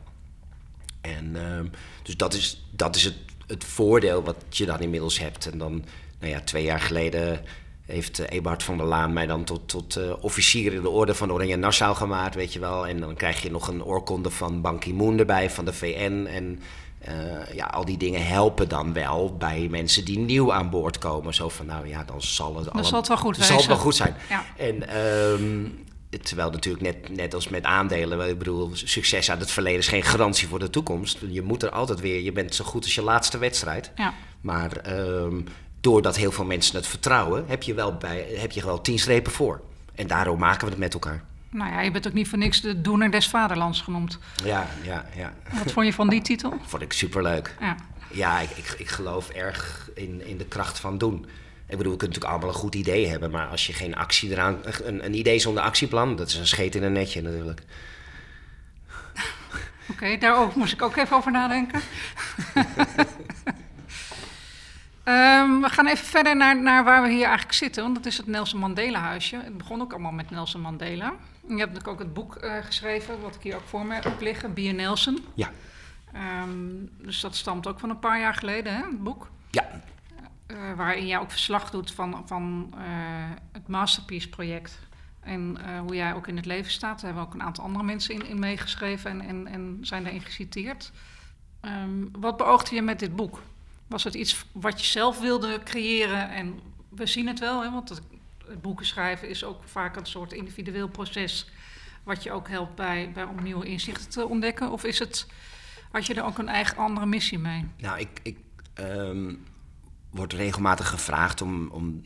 Speaker 1: En ehm, dus dat is, dat is het, het voordeel wat je dan inmiddels hebt. En dan nou ja, twee jaar geleden heeft uh, Eberhard van der Laan mij dan tot, tot uh, officier in de orde van Oranje Nassau gemaakt, weet je wel. En dan krijg je nog een oorkonde van Ban Ki-moon erbij, van de VN. En uh, ja, al die dingen helpen dan wel bij mensen die nieuw aan boord komen. Zo van, nou ja, dan zal het,
Speaker 2: dan zal het wel goed
Speaker 1: zijn. Zal het wel goed zijn. Ja. En um, terwijl natuurlijk net, net als met aandelen, ik bedoel, succes uit het verleden is geen garantie voor de toekomst. Je moet er altijd weer, je bent zo goed als je laatste wedstrijd. Ja. Maar um, doordat heel veel mensen het vertrouwen, heb je wel, bij, heb je wel tien strepen voor. En daarom maken we het met elkaar.
Speaker 2: Nou ja, je bent ook niet voor niks de doener des vaderlands genoemd.
Speaker 1: Ja, ja, ja.
Speaker 2: Wat vond je van die titel? (laughs)
Speaker 1: Vond ik superleuk. Ja, ja ik, ik, ik geloof erg in, in de kracht van doen. Ik bedoel, we kunnen natuurlijk allemaal een goed idee hebben, maar als je geen actie eraan. Een, een idee zonder actieplan, dat is een scheet in een netje natuurlijk. (laughs)
Speaker 2: Oké, okay, daar moest ik ook even over nadenken. Um, (laughs) we gaan even verder naar, naar waar we hier eigenlijk zitten, want dat is het Nelson Mandela huisje. Het begon ook allemaal met Nelson Mandela. Je hebt natuurlijk ook het boek uh, geschreven, wat ik hier ook voor me heb liggen, Be Nelson.
Speaker 1: Ja.
Speaker 2: Um, dus dat stamt ook van een paar jaar geleden, hè, het boek?
Speaker 1: Ja.
Speaker 2: Uh, waarin jij ook verslag doet van, van uh, het Masterpiece-project. En hoe jij ook in het leven staat. Daar hebben ook een aantal andere mensen in, in meegeschreven en, en, en zijn daarin geciteerd. Um, wat beoogde je met dit boek? Was het iets wat je zelf wilde creëren? En we zien het wel, hè, want boeken schrijven is ook vaak een soort individueel proces. Wat je ook helpt bij, bij om nieuwe inzichten te ontdekken. Of is het, had je er ook een eigen andere missie mee?
Speaker 1: Nou, ik, ik um, word regelmatig gevraagd om, om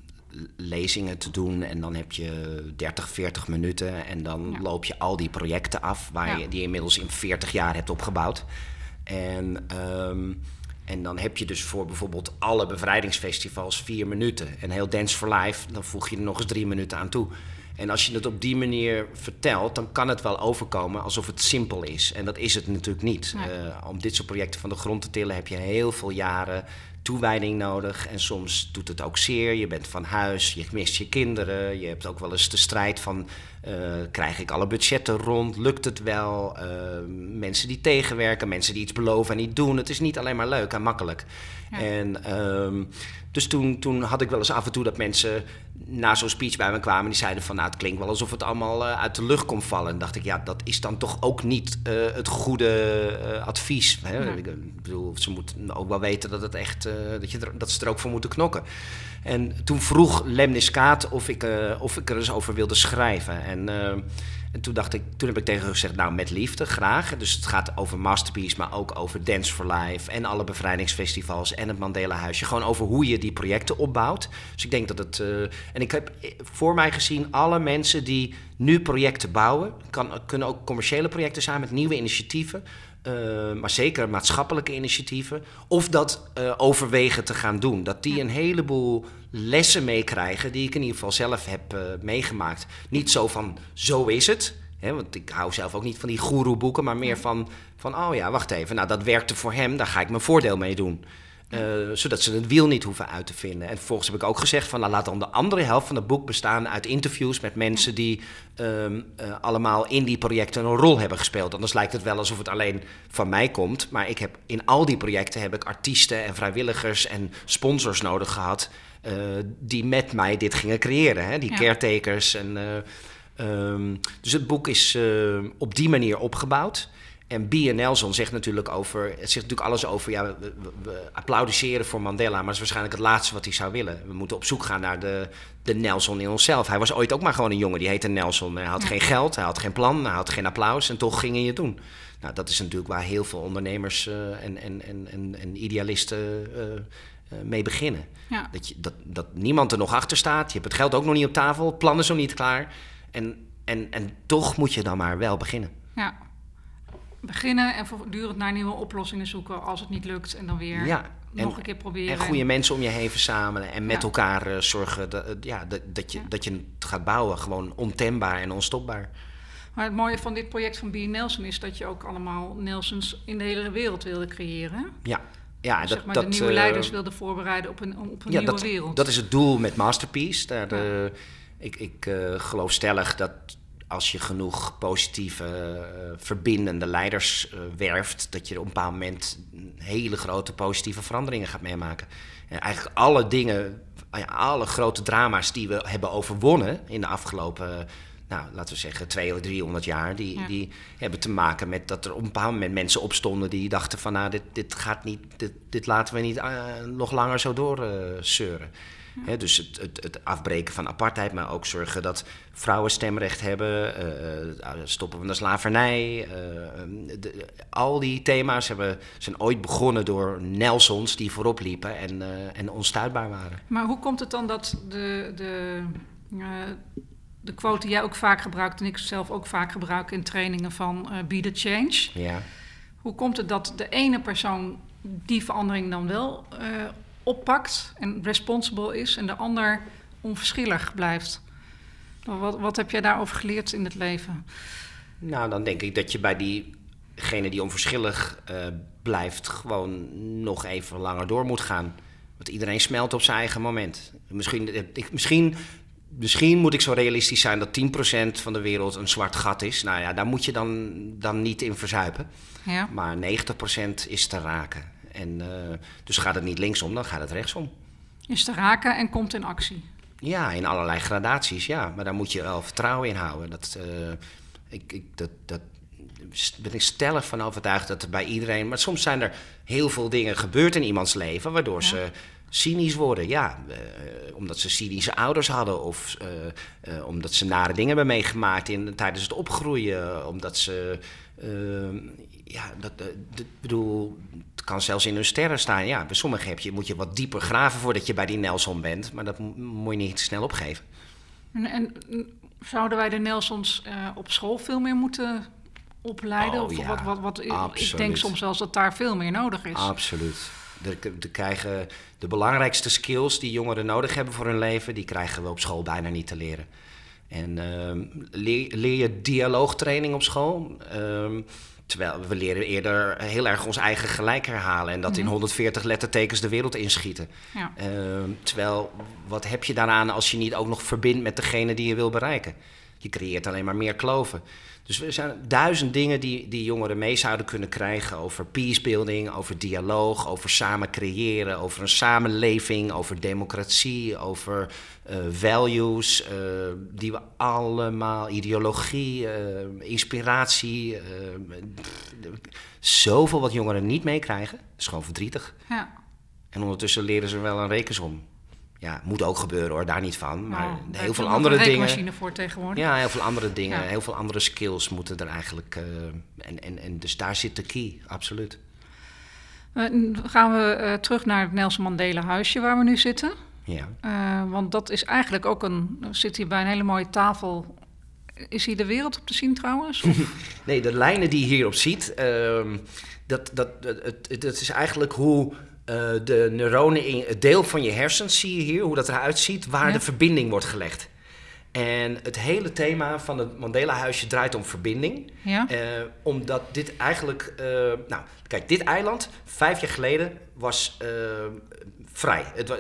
Speaker 1: lezingen te doen. En dan heb je 30, 40 minuten. En dan loop je al die projecten af waar je die inmiddels in 40 jaar hebt opgebouwd. En um, en dan heb je dus voor bijvoorbeeld alle bevrijdingsfestivals vier minuten. En heel Dance for Life, dan voeg je er nog eens drie minuten aan toe. En als je het op die manier vertelt, dan kan het wel overkomen alsof het simpel is. En dat is het natuurlijk niet. Uh, om dit soort projecten van de grond te tillen heb je heel veel jaren toewijding nodig. En soms doet het ook zeer. Je bent van huis, je mist je kinderen. Je hebt ook wel eens de strijd van... Uh, krijg ik alle budgetten rond? Lukt het wel? Uh, mensen die tegenwerken, mensen die iets beloven en niet doen. Het is niet alleen maar leuk en makkelijk. En, um, dus toen, toen had ik wel eens af en toe dat mensen na zo'n speech bij me kwamen. Die zeiden van nou, het klinkt wel alsof het allemaal uh, uit de lucht komt vallen. En dacht ik, ja, dat is dan toch ook niet het goede advies. Hè? Ja. Ik bedoel, ze moeten ook wel weten dat, het echt, dat, je er, dat ze er ook voor moeten knokken. En toen vroeg Lemniskaat of ik, of ik er eens over wilde schrijven. En en toen dacht ik, toen heb ik tegen gezegd, nou met liefde, graag. Dus het gaat over Masterpiece, maar ook over Dance for Life en alle bevrijdingsfestivals en het Mandela Huisje. Gewoon over hoe je die projecten opbouwt. Dus ik denk dat het. Uh, en ik heb voor mij gezien alle mensen die nu projecten bouwen, kan, kunnen ook commerciële projecten zijn met nieuwe initiatieven. Uh, maar zeker maatschappelijke initiatieven. Of dat uh, overwegen te gaan doen. Dat die een heleboel lessen meekrijgen die ik in ieder geval zelf heb uh, meegemaakt. Niet zo van zo is het. Hè, want ik hou zelf ook niet van die goeroeboeken, maar meer van, van oh ja, wacht even. Nou, dat werkte voor hem, daar ga ik mijn voordeel mee doen. Uh, zodat ze het wiel niet hoeven uit te vinden. En vervolgens heb ik ook gezegd van nou, laat dan de andere helft van het boek bestaan uit interviews met mensen die um, uh, allemaal in die projecten een rol hebben gespeeld. Anders lijkt het wel alsof het alleen van mij komt. Maar ik heb in al die projecten heb ik artiesten en vrijwilligers en sponsors nodig gehad. Uh, die met mij dit gingen creëren. Hè? Die ja. caretakers. En, um, dus het boek is op die manier opgebouwd. En B. Nelson zegt natuurlijk over, het zegt natuurlijk alles over, ja, we, we, applaudisseren voor Mandela, maar dat is waarschijnlijk het laatste wat hij zou willen. We moeten op zoek gaan naar de, de Nelson in onszelf. Hij was ooit ook maar gewoon een jongen, die heette Nelson. Hij had ja. geen geld, hij had geen plan, hij had geen applaus en toch ging hij het doen. Nou, dat is natuurlijk waar heel veel ondernemers uh, en, en, en, en, en idealisten uh, uh, mee beginnen. Ja. Dat, je, dat, dat niemand er nog achter staat, je hebt het geld ook nog niet op tafel, het plan is nog niet klaar. En, en, en toch moet je dan maar wel beginnen.
Speaker 2: Ja beginnen en voortdurend naar nieuwe oplossingen zoeken als het niet lukt en dan weer.
Speaker 1: Ja,
Speaker 2: nog een keer proberen.
Speaker 1: En goede mensen om je heen verzamelen en met elkaar zorgen dat, ja, dat, dat, je, dat je het gaat bouwen. Gewoon ontembaar en onstopbaar.
Speaker 2: Maar het mooie van dit project van B. Nelson is dat je ook allemaal Nelsons in de hele wereld wilde creëren.
Speaker 1: Ja. Ja,
Speaker 2: dus dat, zeg maar, de nieuwe leiders wilden voorbereiden op een, op een
Speaker 1: ja,
Speaker 2: nieuwe
Speaker 1: dat,
Speaker 2: wereld.
Speaker 1: Dat is het doel met Masterpiece. Daar, ik ik uh, geloof stellig dat als je genoeg positieve, uh, verbindende leiders uh, werft, dat je op een bepaald moment hele grote positieve veranderingen gaat meemaken. En eigenlijk alle dingen, alle grote drama's die we hebben overwonnen in de afgelopen, nou, laten we zeggen, 200 of 300 jaar, die, ja. die hebben te maken met dat er op een bepaald moment mensen opstonden die dachten van, nou, dit, dit gaat niet, dit, dit laten we niet uh, nog langer zo doorzeuren. He, dus het, het, het, afbreken van apartheid, maar ook zorgen dat vrouwen stemrecht hebben, uh, stoppen van de slavernij. Uh, de, al die thema's hebben, zijn ooit begonnen door Nelsons die voorop liepen en, en onstuitbaar waren.
Speaker 2: Maar hoe komt het dan dat de, de, de quote die jij ook vaak gebruikt en ik zelf ook vaak gebruik in trainingen van Be the Change?
Speaker 1: Ja.
Speaker 2: Hoe komt het dat de ene persoon die verandering dan wel oppakt en responsible is en de ander onverschillig blijft. Wat, wat heb jij daarover geleerd in het leven?
Speaker 1: Nou, dan denk ik dat je bij diegene die onverschillig uh, blijft, gewoon nog even langer door moet gaan. Want iedereen smelt op zijn eigen moment. Misschien, ik, misschien, misschien moet ik zo realistisch zijn dat 10% van de wereld een zwart gat is. Nou ja, daar moet je dan, dan niet in verzuipen.
Speaker 2: Ja.
Speaker 1: Maar 90% is te raken. En, uh, dus gaat het niet linksom, dan gaat het rechtsom.
Speaker 2: Is te raken en komt in actie?
Speaker 1: Ja, in allerlei gradaties, ja. Maar daar moet je wel vertrouwen in houden. Dat, uh, ik, ik, dat, dat ben ik stellig van overtuigd dat er bij iedereen... Maar soms zijn er heel veel dingen gebeurd in iemands leven... waardoor ja. ze cynisch worden. Ja, uh, omdat ze cynische ouders hadden... of uh, omdat ze nare dingen hebben meegemaakt in, tijdens het opgroeien. Omdat ze... ja, dat, bedoel, kan zelfs in hun sterren staan. Ja, bij sommigen heb je, moet je wat dieper graven voordat je bij die Nelson bent. Maar dat moet je niet te snel opgeven.
Speaker 2: En, en zouden wij de Nelsons uh, op school veel meer moeten opleiden?
Speaker 1: Oh,
Speaker 2: of
Speaker 1: ja,
Speaker 2: wat, wat, wat,
Speaker 1: absoluut.
Speaker 2: ik denk soms zelfs dat daar veel meer nodig is.
Speaker 1: Absoluut. De, de, krijgen de belangrijkste skills die jongeren nodig hebben voor hun leven, die krijgen we op school bijna niet te leren. En uh, leer, leer, je dialoogtraining op school? Uh, Terwijl we leren eerder heel erg ons eigen gelijk herhalen. En dat in 140 lettertekens de wereld inschieten.
Speaker 2: Ja.
Speaker 1: Uh, terwijl, wat heb je daaraan als je niet ook nog verbindt met degene die je wil bereiken? Je creëert alleen maar meer kloven. Dus er zijn duizend dingen die, die jongeren mee zouden kunnen krijgen over peacebuilding, over dialoog, over samen creëren, over een samenleving, over democratie, over uh, values, uh, die we allemaal, ideologie, uh, inspiratie, pff, zoveel wat jongeren niet meekrijgen. Dat is gewoon verdrietig.
Speaker 2: Ja.
Speaker 1: En ondertussen leren ze wel een rekensom. Ja, moet ook gebeuren hoor, daar niet van. Maar
Speaker 2: Nou,
Speaker 1: heel veel andere
Speaker 2: een
Speaker 1: dingen.
Speaker 2: voor tegenwoordig.
Speaker 1: Ja, heel veel andere dingen,
Speaker 2: Ja.
Speaker 1: heel veel andere skills moeten er eigenlijk. eh, en, en, en dus daar zit de key, absoluut.
Speaker 2: Nu gaan we eh, terug naar het Nelson Mandela huisje waar we nu zitten.
Speaker 1: Ja.
Speaker 2: Want dat is eigenlijk ook een... Zit hier bij een hele mooie tafel. Is hier de wereld op te zien trouwens? (laughs)
Speaker 1: Nee, de lijnen die je hierop ziet, ehm, dat, dat, dat, het, dat is eigenlijk hoe eh, de neuronen in het deel van je hersens, zie je hier, hoe dat eruit ziet, waar
Speaker 2: Ja.
Speaker 1: de verbinding wordt gelegd. En het hele thema van het Mandela-huisje draait om verbinding.
Speaker 2: ja?
Speaker 1: Eh, omdat dit eigenlijk. eh, nou, kijk, dit eiland, vijf jaar geleden, was vrij. Het,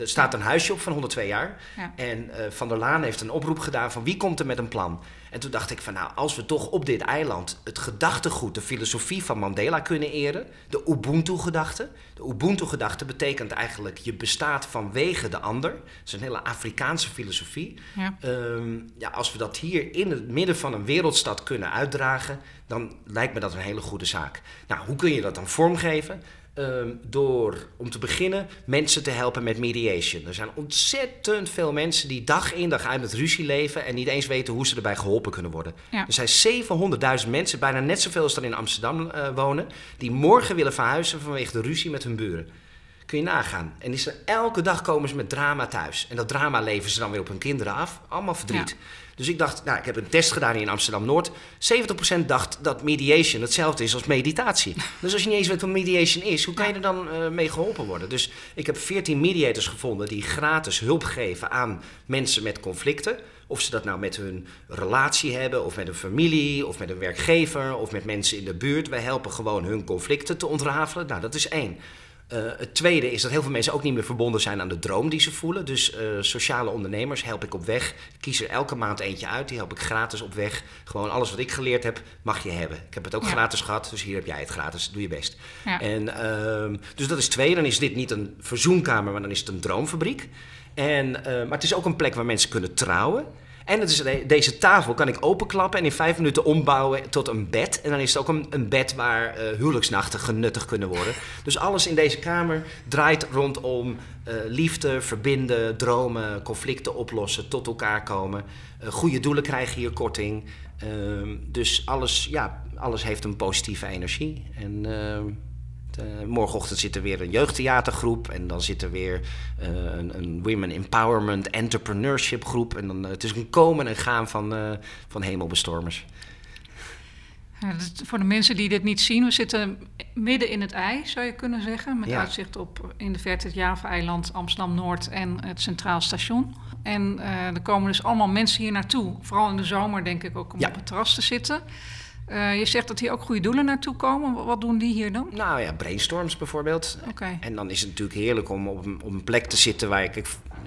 Speaker 1: er staat een huisje op van 102 jaar.
Speaker 2: Ja.
Speaker 1: En Van der Laan heeft een oproep gedaan van wie komt er met een plan. En toen dacht ik van nou, als we toch op dit eiland het gedachtegoed, de filosofie van Mandela kunnen eren, de Ubuntu-gedachte. De Ubuntu-gedachte betekent eigenlijk je bestaat vanwege de ander. Dat is een hele Afrikaanse filosofie.
Speaker 2: ja.
Speaker 1: Ehm, ja, als we dat hier in het midden van een wereldstad kunnen uitdragen, dan lijkt me dat een hele goede zaak. Nou, hoe kun je dat dan vormgeven? Ehm, door, om te beginnen, mensen te helpen met mediation. Er zijn ontzettend veel mensen die dag in dag uit met ruzie leven en niet eens weten hoe ze erbij geholpen kunnen worden.
Speaker 2: Ja.
Speaker 1: Er zijn 700.000 mensen, bijna net zoveel als er in Amsterdam eh, wonen, die morgen willen verhuizen vanwege de ruzie met hun buren. Kun je nagaan. En is er, elke dag komen ze met drama thuis. En dat drama leven ze dan weer op hun kinderen af. Allemaal verdriet. Dus ik dacht, nou, ik heb een test gedaan hier in Amsterdam-Noord. 70% dacht dat mediation hetzelfde is als meditatie. (laughs) Dus als je niet eens weet wat mediation is, hoe kan je er dan uh, mee geholpen worden? Dus ik heb 14 mediators gevonden die gratis hulp geven aan mensen met conflicten. Of ze dat nou met hun relatie hebben, of met een familie, of met een werkgever, of met mensen in de buurt. Wij helpen gewoon hun conflicten te ontrafelen. Nou, dat is één. Uh, het tweede is dat heel veel mensen ook niet meer verbonden zijn aan de droom die ze voelen. Dus uh, sociale ondernemers help ik op weg. Ik kies er elke maand eentje uit. Die help ik gratis op weg. Gewoon alles wat ik geleerd heb, mag je hebben. Ik heb het ook ja. gratis gehad, dus hier heb jij het gratis. Doe je best. Ja. En, uh, dus dat is twee. Dan is dit niet een verzoenkamer, maar dan is het een droomfabriek. En, eh, maar het is ook een plek waar mensen kunnen trouwen. En deze tafel kan ik openklappen en in vijf minuten ombouwen tot een bed. En dan is het ook een, een bed waar uh, huwelijksnachten genuttigd kunnen worden. Dus alles in deze kamer draait rondom uh, liefde, verbinden, dromen, conflicten oplossen, tot elkaar komen. Uh, goede doelen krijgen hier korting. Ehm, dus alles, ja, alles heeft een positieve energie. En ehm, uh, morgenochtend zit er weer een jeugdtheatergroep. En dan zit er weer uh, een, een, Women Empowerment Entrepreneurship groep. En dan, uh, het is een komen en gaan van, van hemelbestormers.
Speaker 2: Ja, voor de mensen die dit niet zien, we zitten midden in het ei, zou je kunnen zeggen. Met
Speaker 1: Ja.
Speaker 2: uitzicht op in de verte het Java-eiland, Amsterdam-Noord en het Centraal Station. En eh, er komen dus allemaal mensen hier naartoe. Vooral in de zomer, denk ik, ook om
Speaker 1: Ja.
Speaker 2: op het terras te zitten. Eh, je zegt dat hier ook goede doelen naartoe komen. Wat- doen die hier dan?
Speaker 1: Nou ja, brainstorms bijvoorbeeld.
Speaker 2: Oké.
Speaker 1: En dan is het natuurlijk heerlijk om op een, op een plek te zitten waar ik...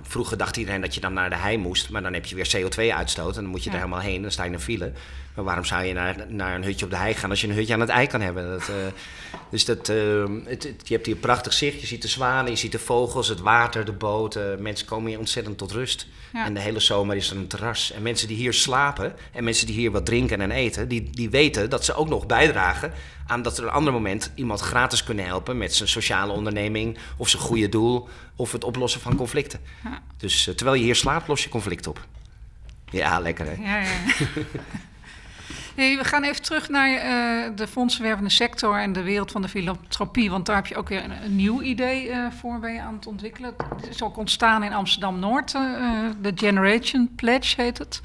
Speaker 1: Vroeger dacht iedereen dat je dan naar de hei moest, maar dan heb je weer CO2-uitstoot en dan moet je
Speaker 2: Ja.
Speaker 1: er helemaal heen, dan sta je in een file. Maar waarom zou je naar, naar een hutje op de hei gaan als je een hutje aan het ei kan hebben? Dat, eh, (laughs) dus dat, eh, het, het- je hebt hier een prachtig zicht, je ziet de zwanen, je ziet de vogels, het water, de boten. Mensen komen hier ontzettend tot rust.
Speaker 2: Ja.
Speaker 1: En de hele zomer is er een terras. En mensen die hier slapen en mensen die hier wat drinken en eten, die, die weten dat ze ook nog bijdragen aan dat er een ander moment iemand gratis kunnen helpen met zijn sociale onderneming of zijn goede doel of het oplossen van conflicten.
Speaker 2: Ja.
Speaker 1: Dus eh, terwijl je hier slaapt, los je conflict op. Ja, lekker hè?
Speaker 2: Ja, ja. (laughs) We gaan even terug naar eh, de fondsenwervende sector en de wereld van de filantropie. Want daar heb je ook weer een, een nieuw idee eh, voor ben je aan het ontwikkelen. Het is ook ontstaan in Amsterdam-Noord. De Generation Pledge heet het.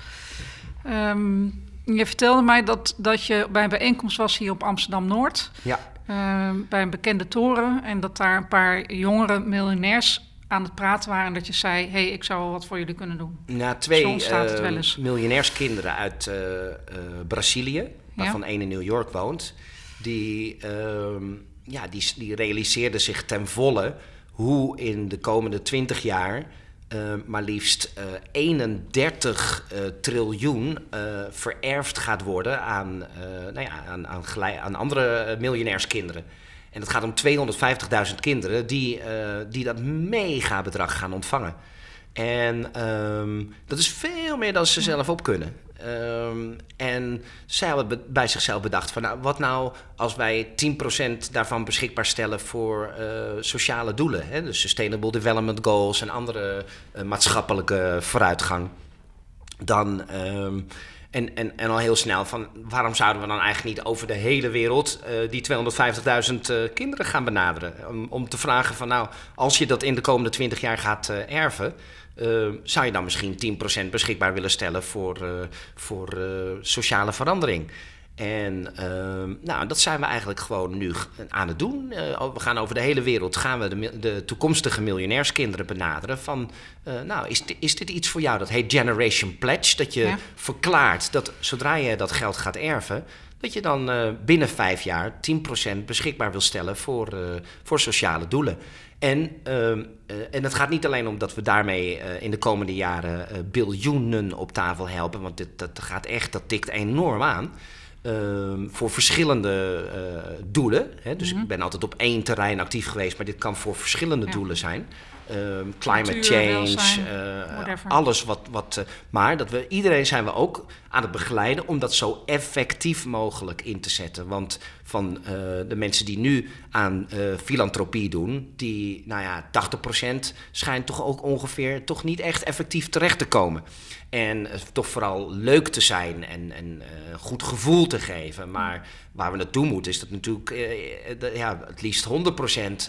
Speaker 2: Ehm, je vertelde mij dat, dat je bij een bijeenkomst was hier op Amsterdam-Noord.
Speaker 1: Ja.
Speaker 2: eh, bij een bekende toren. En dat daar een paar jongere miljonairs aan het praten waren. En dat je zei, hé, hey, ik zou wel wat voor jullie kunnen doen.
Speaker 1: Na twee eh,
Speaker 2: wel eens.
Speaker 1: miljonairskinderen uit eh, eh, Brazilië, waarvan
Speaker 2: Ja.
Speaker 1: één in New York woont, die, ehm, ja, die, die realiseerden zich ten volle hoe in de komende 20 jaar eh, maar liefst eh, 31 eh, triljoen eh, vererfd gaat worden aan, eh, nou ja, aan, aan, aan andere eh, miljonairskinderen. En het gaat om 250.000 kinderen die, eh, die dat mega bedrag gaan ontvangen. En ehm, dat is veel meer dan ze zelf op kunnen. Ehm, en zij hebben be- bij zichzelf bedacht van nou, wat nou als wij 10% daarvan beschikbaar stellen voor eh, sociale doelen. Hè? Dus Sustainable Development Goals en andere eh, maatschappelijke vooruitgang. Dan, ehm, en, en, en al heel snel van waarom zouden we dan eigenlijk niet over de hele wereld eh, die 250.000 eh, kinderen gaan benaderen? Om, te vragen van nou, als je dat in de komende 20 jaar gaat erven, eh, zou je dan misschien 10% beschikbaar willen stellen voor, eh, voor eh, sociale verandering? En ehm, nou, dat zijn we eigenlijk gewoon nu aan het doen. Eh, we gaan over de hele wereld gaan we de, de toekomstige miljonairskinderen benaderen. Van, nou, is, is dit iets voor jou? Dat heet Generation Pledge. Dat je
Speaker 2: Ja.
Speaker 1: verklaart dat zodra je dat geld gaat erven, dat je dan binnen vijf jaar 10% beschikbaar wil stellen voor, voor sociale doelen. En, ehm, eh, en het gaat niet alleen om dat we daarmee eh, in de komende jaren eh, biljoenen op tafel helpen, want dit, dat gaat echt, dat tikt enorm aan. Ehm, voor verschillende doelen. Hè? Dus ik ben altijd op één terrein actief geweest, maar dit kan voor verschillende
Speaker 2: Ja.
Speaker 1: doelen zijn. Ehm, climate change, uh, alles wat. wat uh, maar dat we, iedereen zijn we ook aan het begeleiden om dat zo effectief mogelijk in te zetten. Want van uh, de mensen die nu aan filantropie doen, die, nou ja, 80% schijnt toch ook ongeveer toch niet echt effectief terecht te komen. En toch vooral leuk te zijn en, en goed gevoel te geven. Maar waar we naartoe moeten is dat natuurlijk ja, het liefst 100%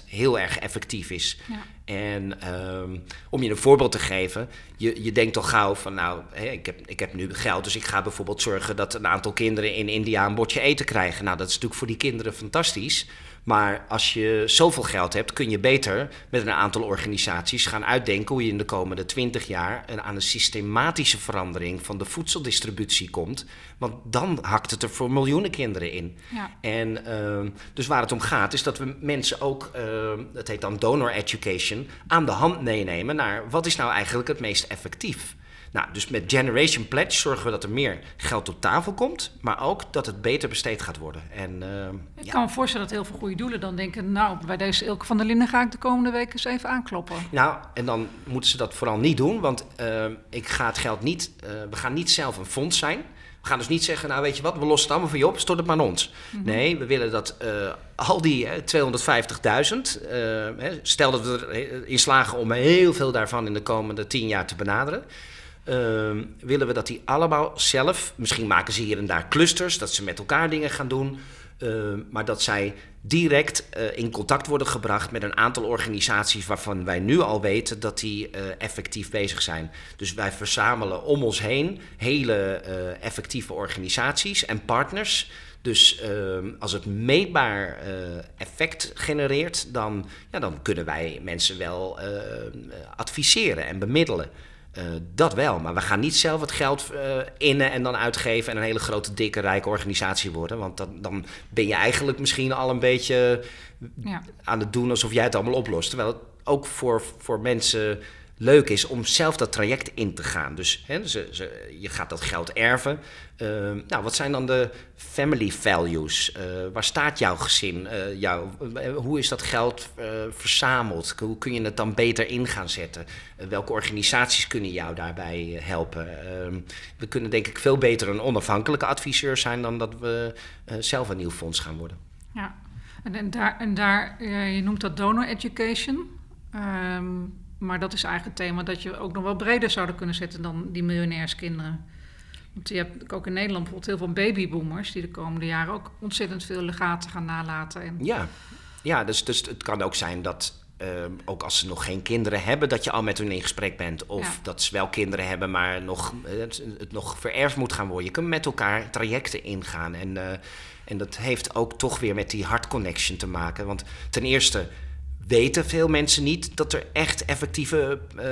Speaker 1: heel erg effectief is. Ja. En ehm, om je een voorbeeld te geven, je, je denkt al gauw van nou, ik, heb, ik heb nu geld, dus ik ga bijvoorbeeld zorgen dat een aantal kinderen in India een bordje eten krijgen. Nou, dat is natuurlijk voor die kinderen fantastisch. Maar als je zoveel geld hebt, kun je beter met een aantal organisaties gaan uitdenken hoe je in de komende twintig jaar aan een systematische verandering van de voedseldistributie komt. Want dan hakt het er voor miljoenen kinderen in. Ja. En uh, dus waar het om gaat, is dat we mensen ook, uh, dat heet dan donor education, aan de hand meenemen naar wat is nou eigenlijk het meest effectief. Nou, dus met Generation Pledge zorgen we dat er meer geld op tafel komt, maar ook dat het beter besteed gaat worden. En, uh,
Speaker 2: ik kan me voorstellen dat heel veel goede doelen dan denken, nou, bij deze Ilke van der Linden ga ik de komende weken eens even aankloppen.
Speaker 1: Nou, en dan moeten ze dat vooral niet doen, want uh, ik ga het geld niet, uh, we gaan niet zelf een fonds zijn. We gaan dus niet zeggen, nou weet je wat, we lossen het allemaal voor je op, stort het maar aan ons. Mm -hmm. Nee, we willen dat uh, al die 250.000, stel dat we erin slagen om heel veel daarvan in de komende tien jaar te benaderen uh, willen we dat die allemaal zelf, misschien maken ze hier en daar clusters, dat ze met elkaar dingen gaan doen, uh, maar dat zij direct uh, in contact worden gebracht met een aantal organisaties waarvan wij nu al weten dat die uh, effectief bezig zijn. Dus wij verzamelen om ons heen hele uh, effectieve organisaties en partners. Dus ehm, als het meetbaar effect genereert, dan, ja, dan kunnen wij mensen wel adviseren en bemiddelen. Uh, dat wel, maar we gaan niet zelf het geld uh, innen en dan uitgeven en een hele grote, dikke, rijke organisatie worden. Want dat, dan ben je eigenlijk misschien al een beetje ja. aan het doen alsof jij het allemaal oplost. Terwijl het ook voor, voor mensen leuk is om zelf dat traject in te gaan. Dus hè, ze, ze, je gaat dat geld erven. Uh, nou, wat zijn dan de family values? Uh, waar staat jouw gezin? Uh, jou, hoe is dat geld verzameld? Hoe kun je het dan beter in gaan zetten? welke organisaties kunnen jou daarbij helpen? Ehm, we kunnen denk ik veel beter een onafhankelijke adviseur zijn dan dat we zelf een nieuw fonds gaan worden.
Speaker 2: Ja, en, en daar, en daar je noemt dat donor education. Um, maar dat is eigenlijk het thema dat je ook nog wel breder zouden kunnen zetten dan die miljonairskinderen. Want je hebt ook in Nederland bijvoorbeeld heel veel babyboomers die de komende jaren ook ontzettend veel legaten gaan nalaten. En...
Speaker 1: Ja, ja dus, dus het kan ook zijn dat uh, ook als ze nog geen kinderen hebben, dat je al met hun in gesprek bent. Of ja. dat ze wel kinderen hebben, maar nog, het, het, nog vererfd moet gaan worden. Je kunt met elkaar trajecten ingaan. En, uh, en dat heeft ook toch weer met die connection te maken. Want ten eerste weten veel mensen niet dat er echt effectieve uh,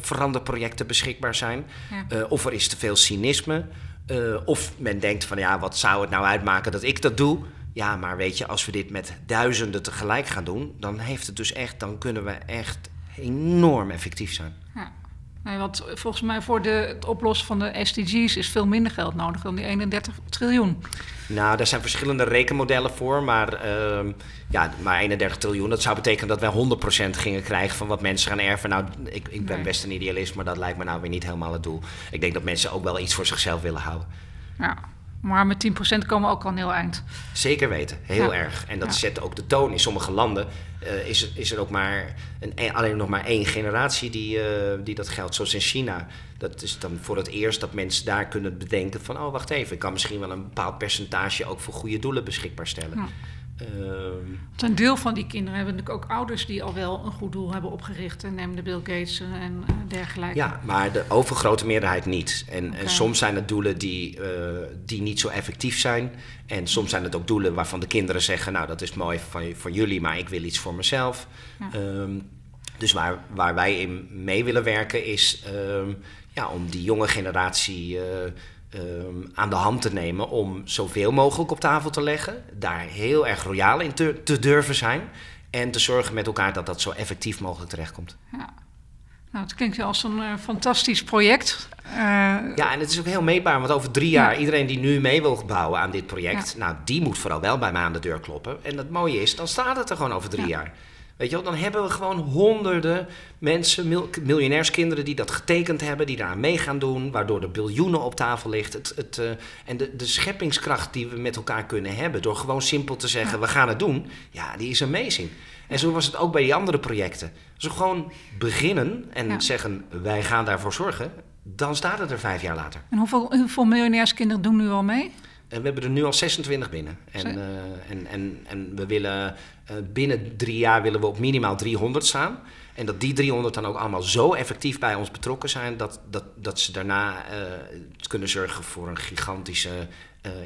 Speaker 1: veranderprojecten beschikbaar zijn. Ja. Uh, of er is te veel cynisme. Uh, of men denkt van ja, wat zou het nou uitmaken dat ik dat doe? Ja, maar weet je, als we dit met duizenden tegelijk gaan doen, dan heeft het dus echt, dan kunnen we echt enorm effectief zijn.
Speaker 2: Nee, want volgens mij voor de, het oplossen van de SDG's is veel minder geld nodig dan die 31 triljoen.
Speaker 1: Nou, daar zijn verschillende rekenmodellen voor, maar, uh, ja, maar 31 triljoen, dat zou betekenen dat wij 100% gingen krijgen van wat mensen gaan erven. Nou, ik, ik ben nee. best een idealist, maar dat lijkt me nou weer niet helemaal het doel. Ik denk dat mensen ook wel iets voor zichzelf willen houden.
Speaker 2: Ja. Maar met 10% komen we ook al een heel eind.
Speaker 1: Zeker weten, heel ja. erg. En dat ja. zet ook de toon. In sommige landen uh, is, er, is er ook maar een, alleen nog maar één generatie die, uh, die dat geldt. Zoals in China. Dat is dan voor het eerst dat mensen daar kunnen bedenken van... oh, wacht even, ik kan misschien wel een bepaald percentage... ook voor goede doelen beschikbaar stellen. Ja.
Speaker 2: Um, een deel van die kinderen hebben natuurlijk ook ouders die al wel een goed doel hebben opgericht. En neem de Bill Gates en uh, dergelijke.
Speaker 1: Ja, maar de overgrote meerderheid niet. En, okay. en soms zijn het doelen die, uh, die niet zo effectief zijn. En soms zijn het ook doelen waarvan de kinderen zeggen: Nou, dat is mooi van, voor jullie, maar ik wil iets voor mezelf. Ja. Um, dus waar, waar wij in mee willen werken is um, ja, om die jonge generatie. Uh, um, aan de hand te nemen om zoveel mogelijk op tafel te leggen. Daar heel erg royaal in te, te durven zijn. En te zorgen met elkaar dat dat zo effectief mogelijk terechtkomt.
Speaker 2: Ja. Nou, het klinkt als een uh, fantastisch project. Uh,
Speaker 1: ja, en het is ook heel meetbaar, want over drie jaar, ja. iedereen die nu mee wil bouwen aan dit project, ja. nou, die moet vooral wel bij mij aan de deur kloppen. En het mooie is, dan staat het er gewoon over drie ja. jaar. Weet je wel, dan hebben we gewoon honderden mensen, miljonairskinderen die dat getekend hebben, die daar mee gaan doen, waardoor er biljoenen op tafel ligt. Het, het, uh, en de, de scheppingskracht die we met elkaar kunnen hebben, door gewoon simpel te zeggen, we gaan het doen, ja, die is amazing. En zo was het ook bij die andere projecten. Als we gewoon beginnen en zeggen, wij gaan daarvoor zorgen, dan staat het er vijf jaar later.
Speaker 2: En hoeveel, hoeveel miljonairskinderen doen nu al mee?
Speaker 1: En we hebben er nu al 26 binnen. En, uh, en, en, en we willen uh, binnen drie jaar willen we op minimaal 300 staan. En dat die 300 dan ook allemaal zo effectief bij ons betrokken zijn dat, dat, dat ze daarna uh, kunnen zorgen voor een gigantische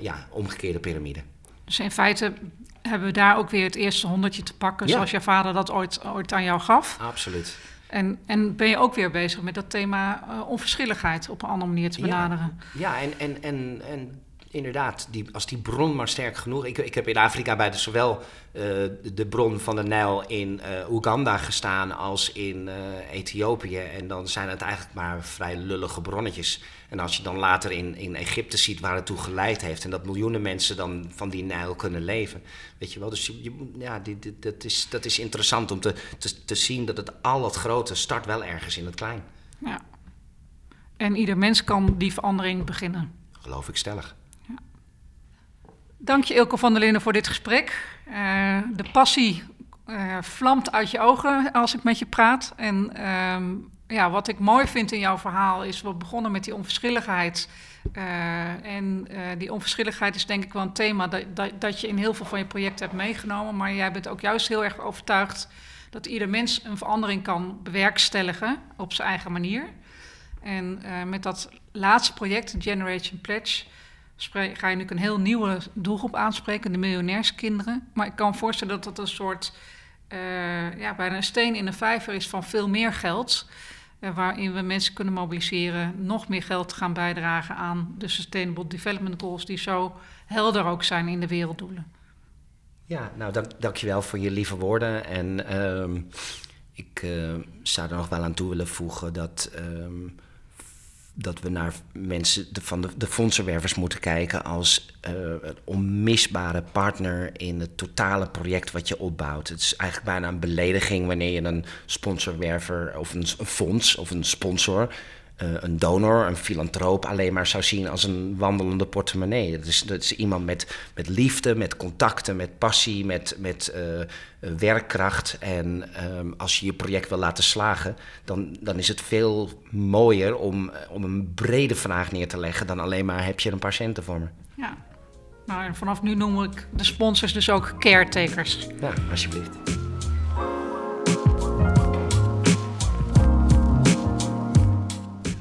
Speaker 1: ja, omgekeerde piramide.
Speaker 2: Dus in feite hebben we daar ook weer het eerste honderdje te pakken, zoals je vader dat ooit, ooit aan jou gaf.
Speaker 1: Absoluut.
Speaker 2: En, en ben je ook weer bezig met dat thema onverschilligheid op een andere manier te benaderen?
Speaker 1: Ja, ja en, en, en, en inderdaad, die, als die bron maar sterk genoeg... Ik, ik heb in Afrika bij de, zowel uh, de, bron van de Nijl in uh, Oeganda gestaan als in uh, Ethiopië. En dan zijn het eigenlijk maar vrij lullige bronnetjes. En als je dan later in, in Egypte ziet waar het toe geleid heeft... en dat miljoenen mensen dan van die Nijl kunnen leven. Weet je wel, dus je, ja, die, die, dat, is, dat is interessant om te, te, te zien dat het al het grote start wel ergens in het klein.
Speaker 2: Ja. En ieder mens kan die verandering beginnen.
Speaker 1: Geloof ik stellig.
Speaker 2: Dank je van der Linden voor dit gesprek. Uh, de passie uh, vlamt uit je ogen als ik met je praat. En um, ja, wat ik mooi vind in jouw verhaal is, we begonnen met die onverschilligheid. Uh, en die onverschilligheid is denk ik wel een thema dat, dat, dat, je in heel veel van je projecten hebt meegenomen. Maar jij bent ook juist heel erg overtuigd dat ieder mens een verandering kan bewerkstelligen op zijn eigen manier. En met dat laatste project, Generation Pledge ga je nu een heel nieuwe doelgroep aanspreken, de miljonairskinderen. Maar ik kan me voorstellen dat dat een soort, uh, ja, bijna een steen in de vijver is van veel meer geld. Uh, waarin we mensen kunnen mobiliseren, nog meer geld gaan bijdragen aan de Sustainable Development Goals, die zo helder ook zijn in de werelddoelen.
Speaker 1: Ja, nou dank, dankjewel voor je lieve woorden. En uh, ik uh, zou er nog wel aan toe willen voegen dat ehm, dat we naar mensen van de, de fondsenwervers moeten kijken als uh, een onmisbare partner in het totale project wat je opbouwt. Het is eigenlijk bijna een belediging wanneer je een sponsorwerver of een, fonds of een sponsor een donor, een filantroop alleen maar zou zien als een wandelende portemonnee. Dat is, dat is iemand met, met liefde, met contacten, met passie, met, met uh, werkkracht. En um, als je je project wil laten slagen, dan, dan is het veel mooier om, om een brede vraag neer te leggen dan alleen maar heb je een paar centen voor me.
Speaker 2: Ja, nou en vanaf nu noem ik de sponsors dus ook caretakers.
Speaker 1: Ja, alsjeblieft.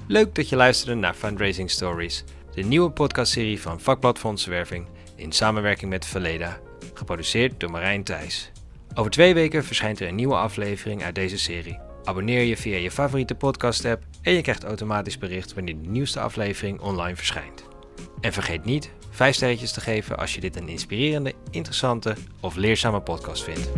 Speaker 3: Leuk dat je luisterde naar Fundraising Stories, de nieuwe podcastserie van Vakblad Fondsenwerving in samenwerking met Verleda, geproduceerd door Marijn Thijs. Over twee weken verschijnt er een nieuwe aflevering uit deze serie. Abonneer je via je favoriete podcast-app en je krijgt automatisch bericht wanneer de nieuwste aflevering online verschijnt. En vergeet niet 5 sterretjes te geven als je dit een inspirerende, interessante of leerzame podcast vindt.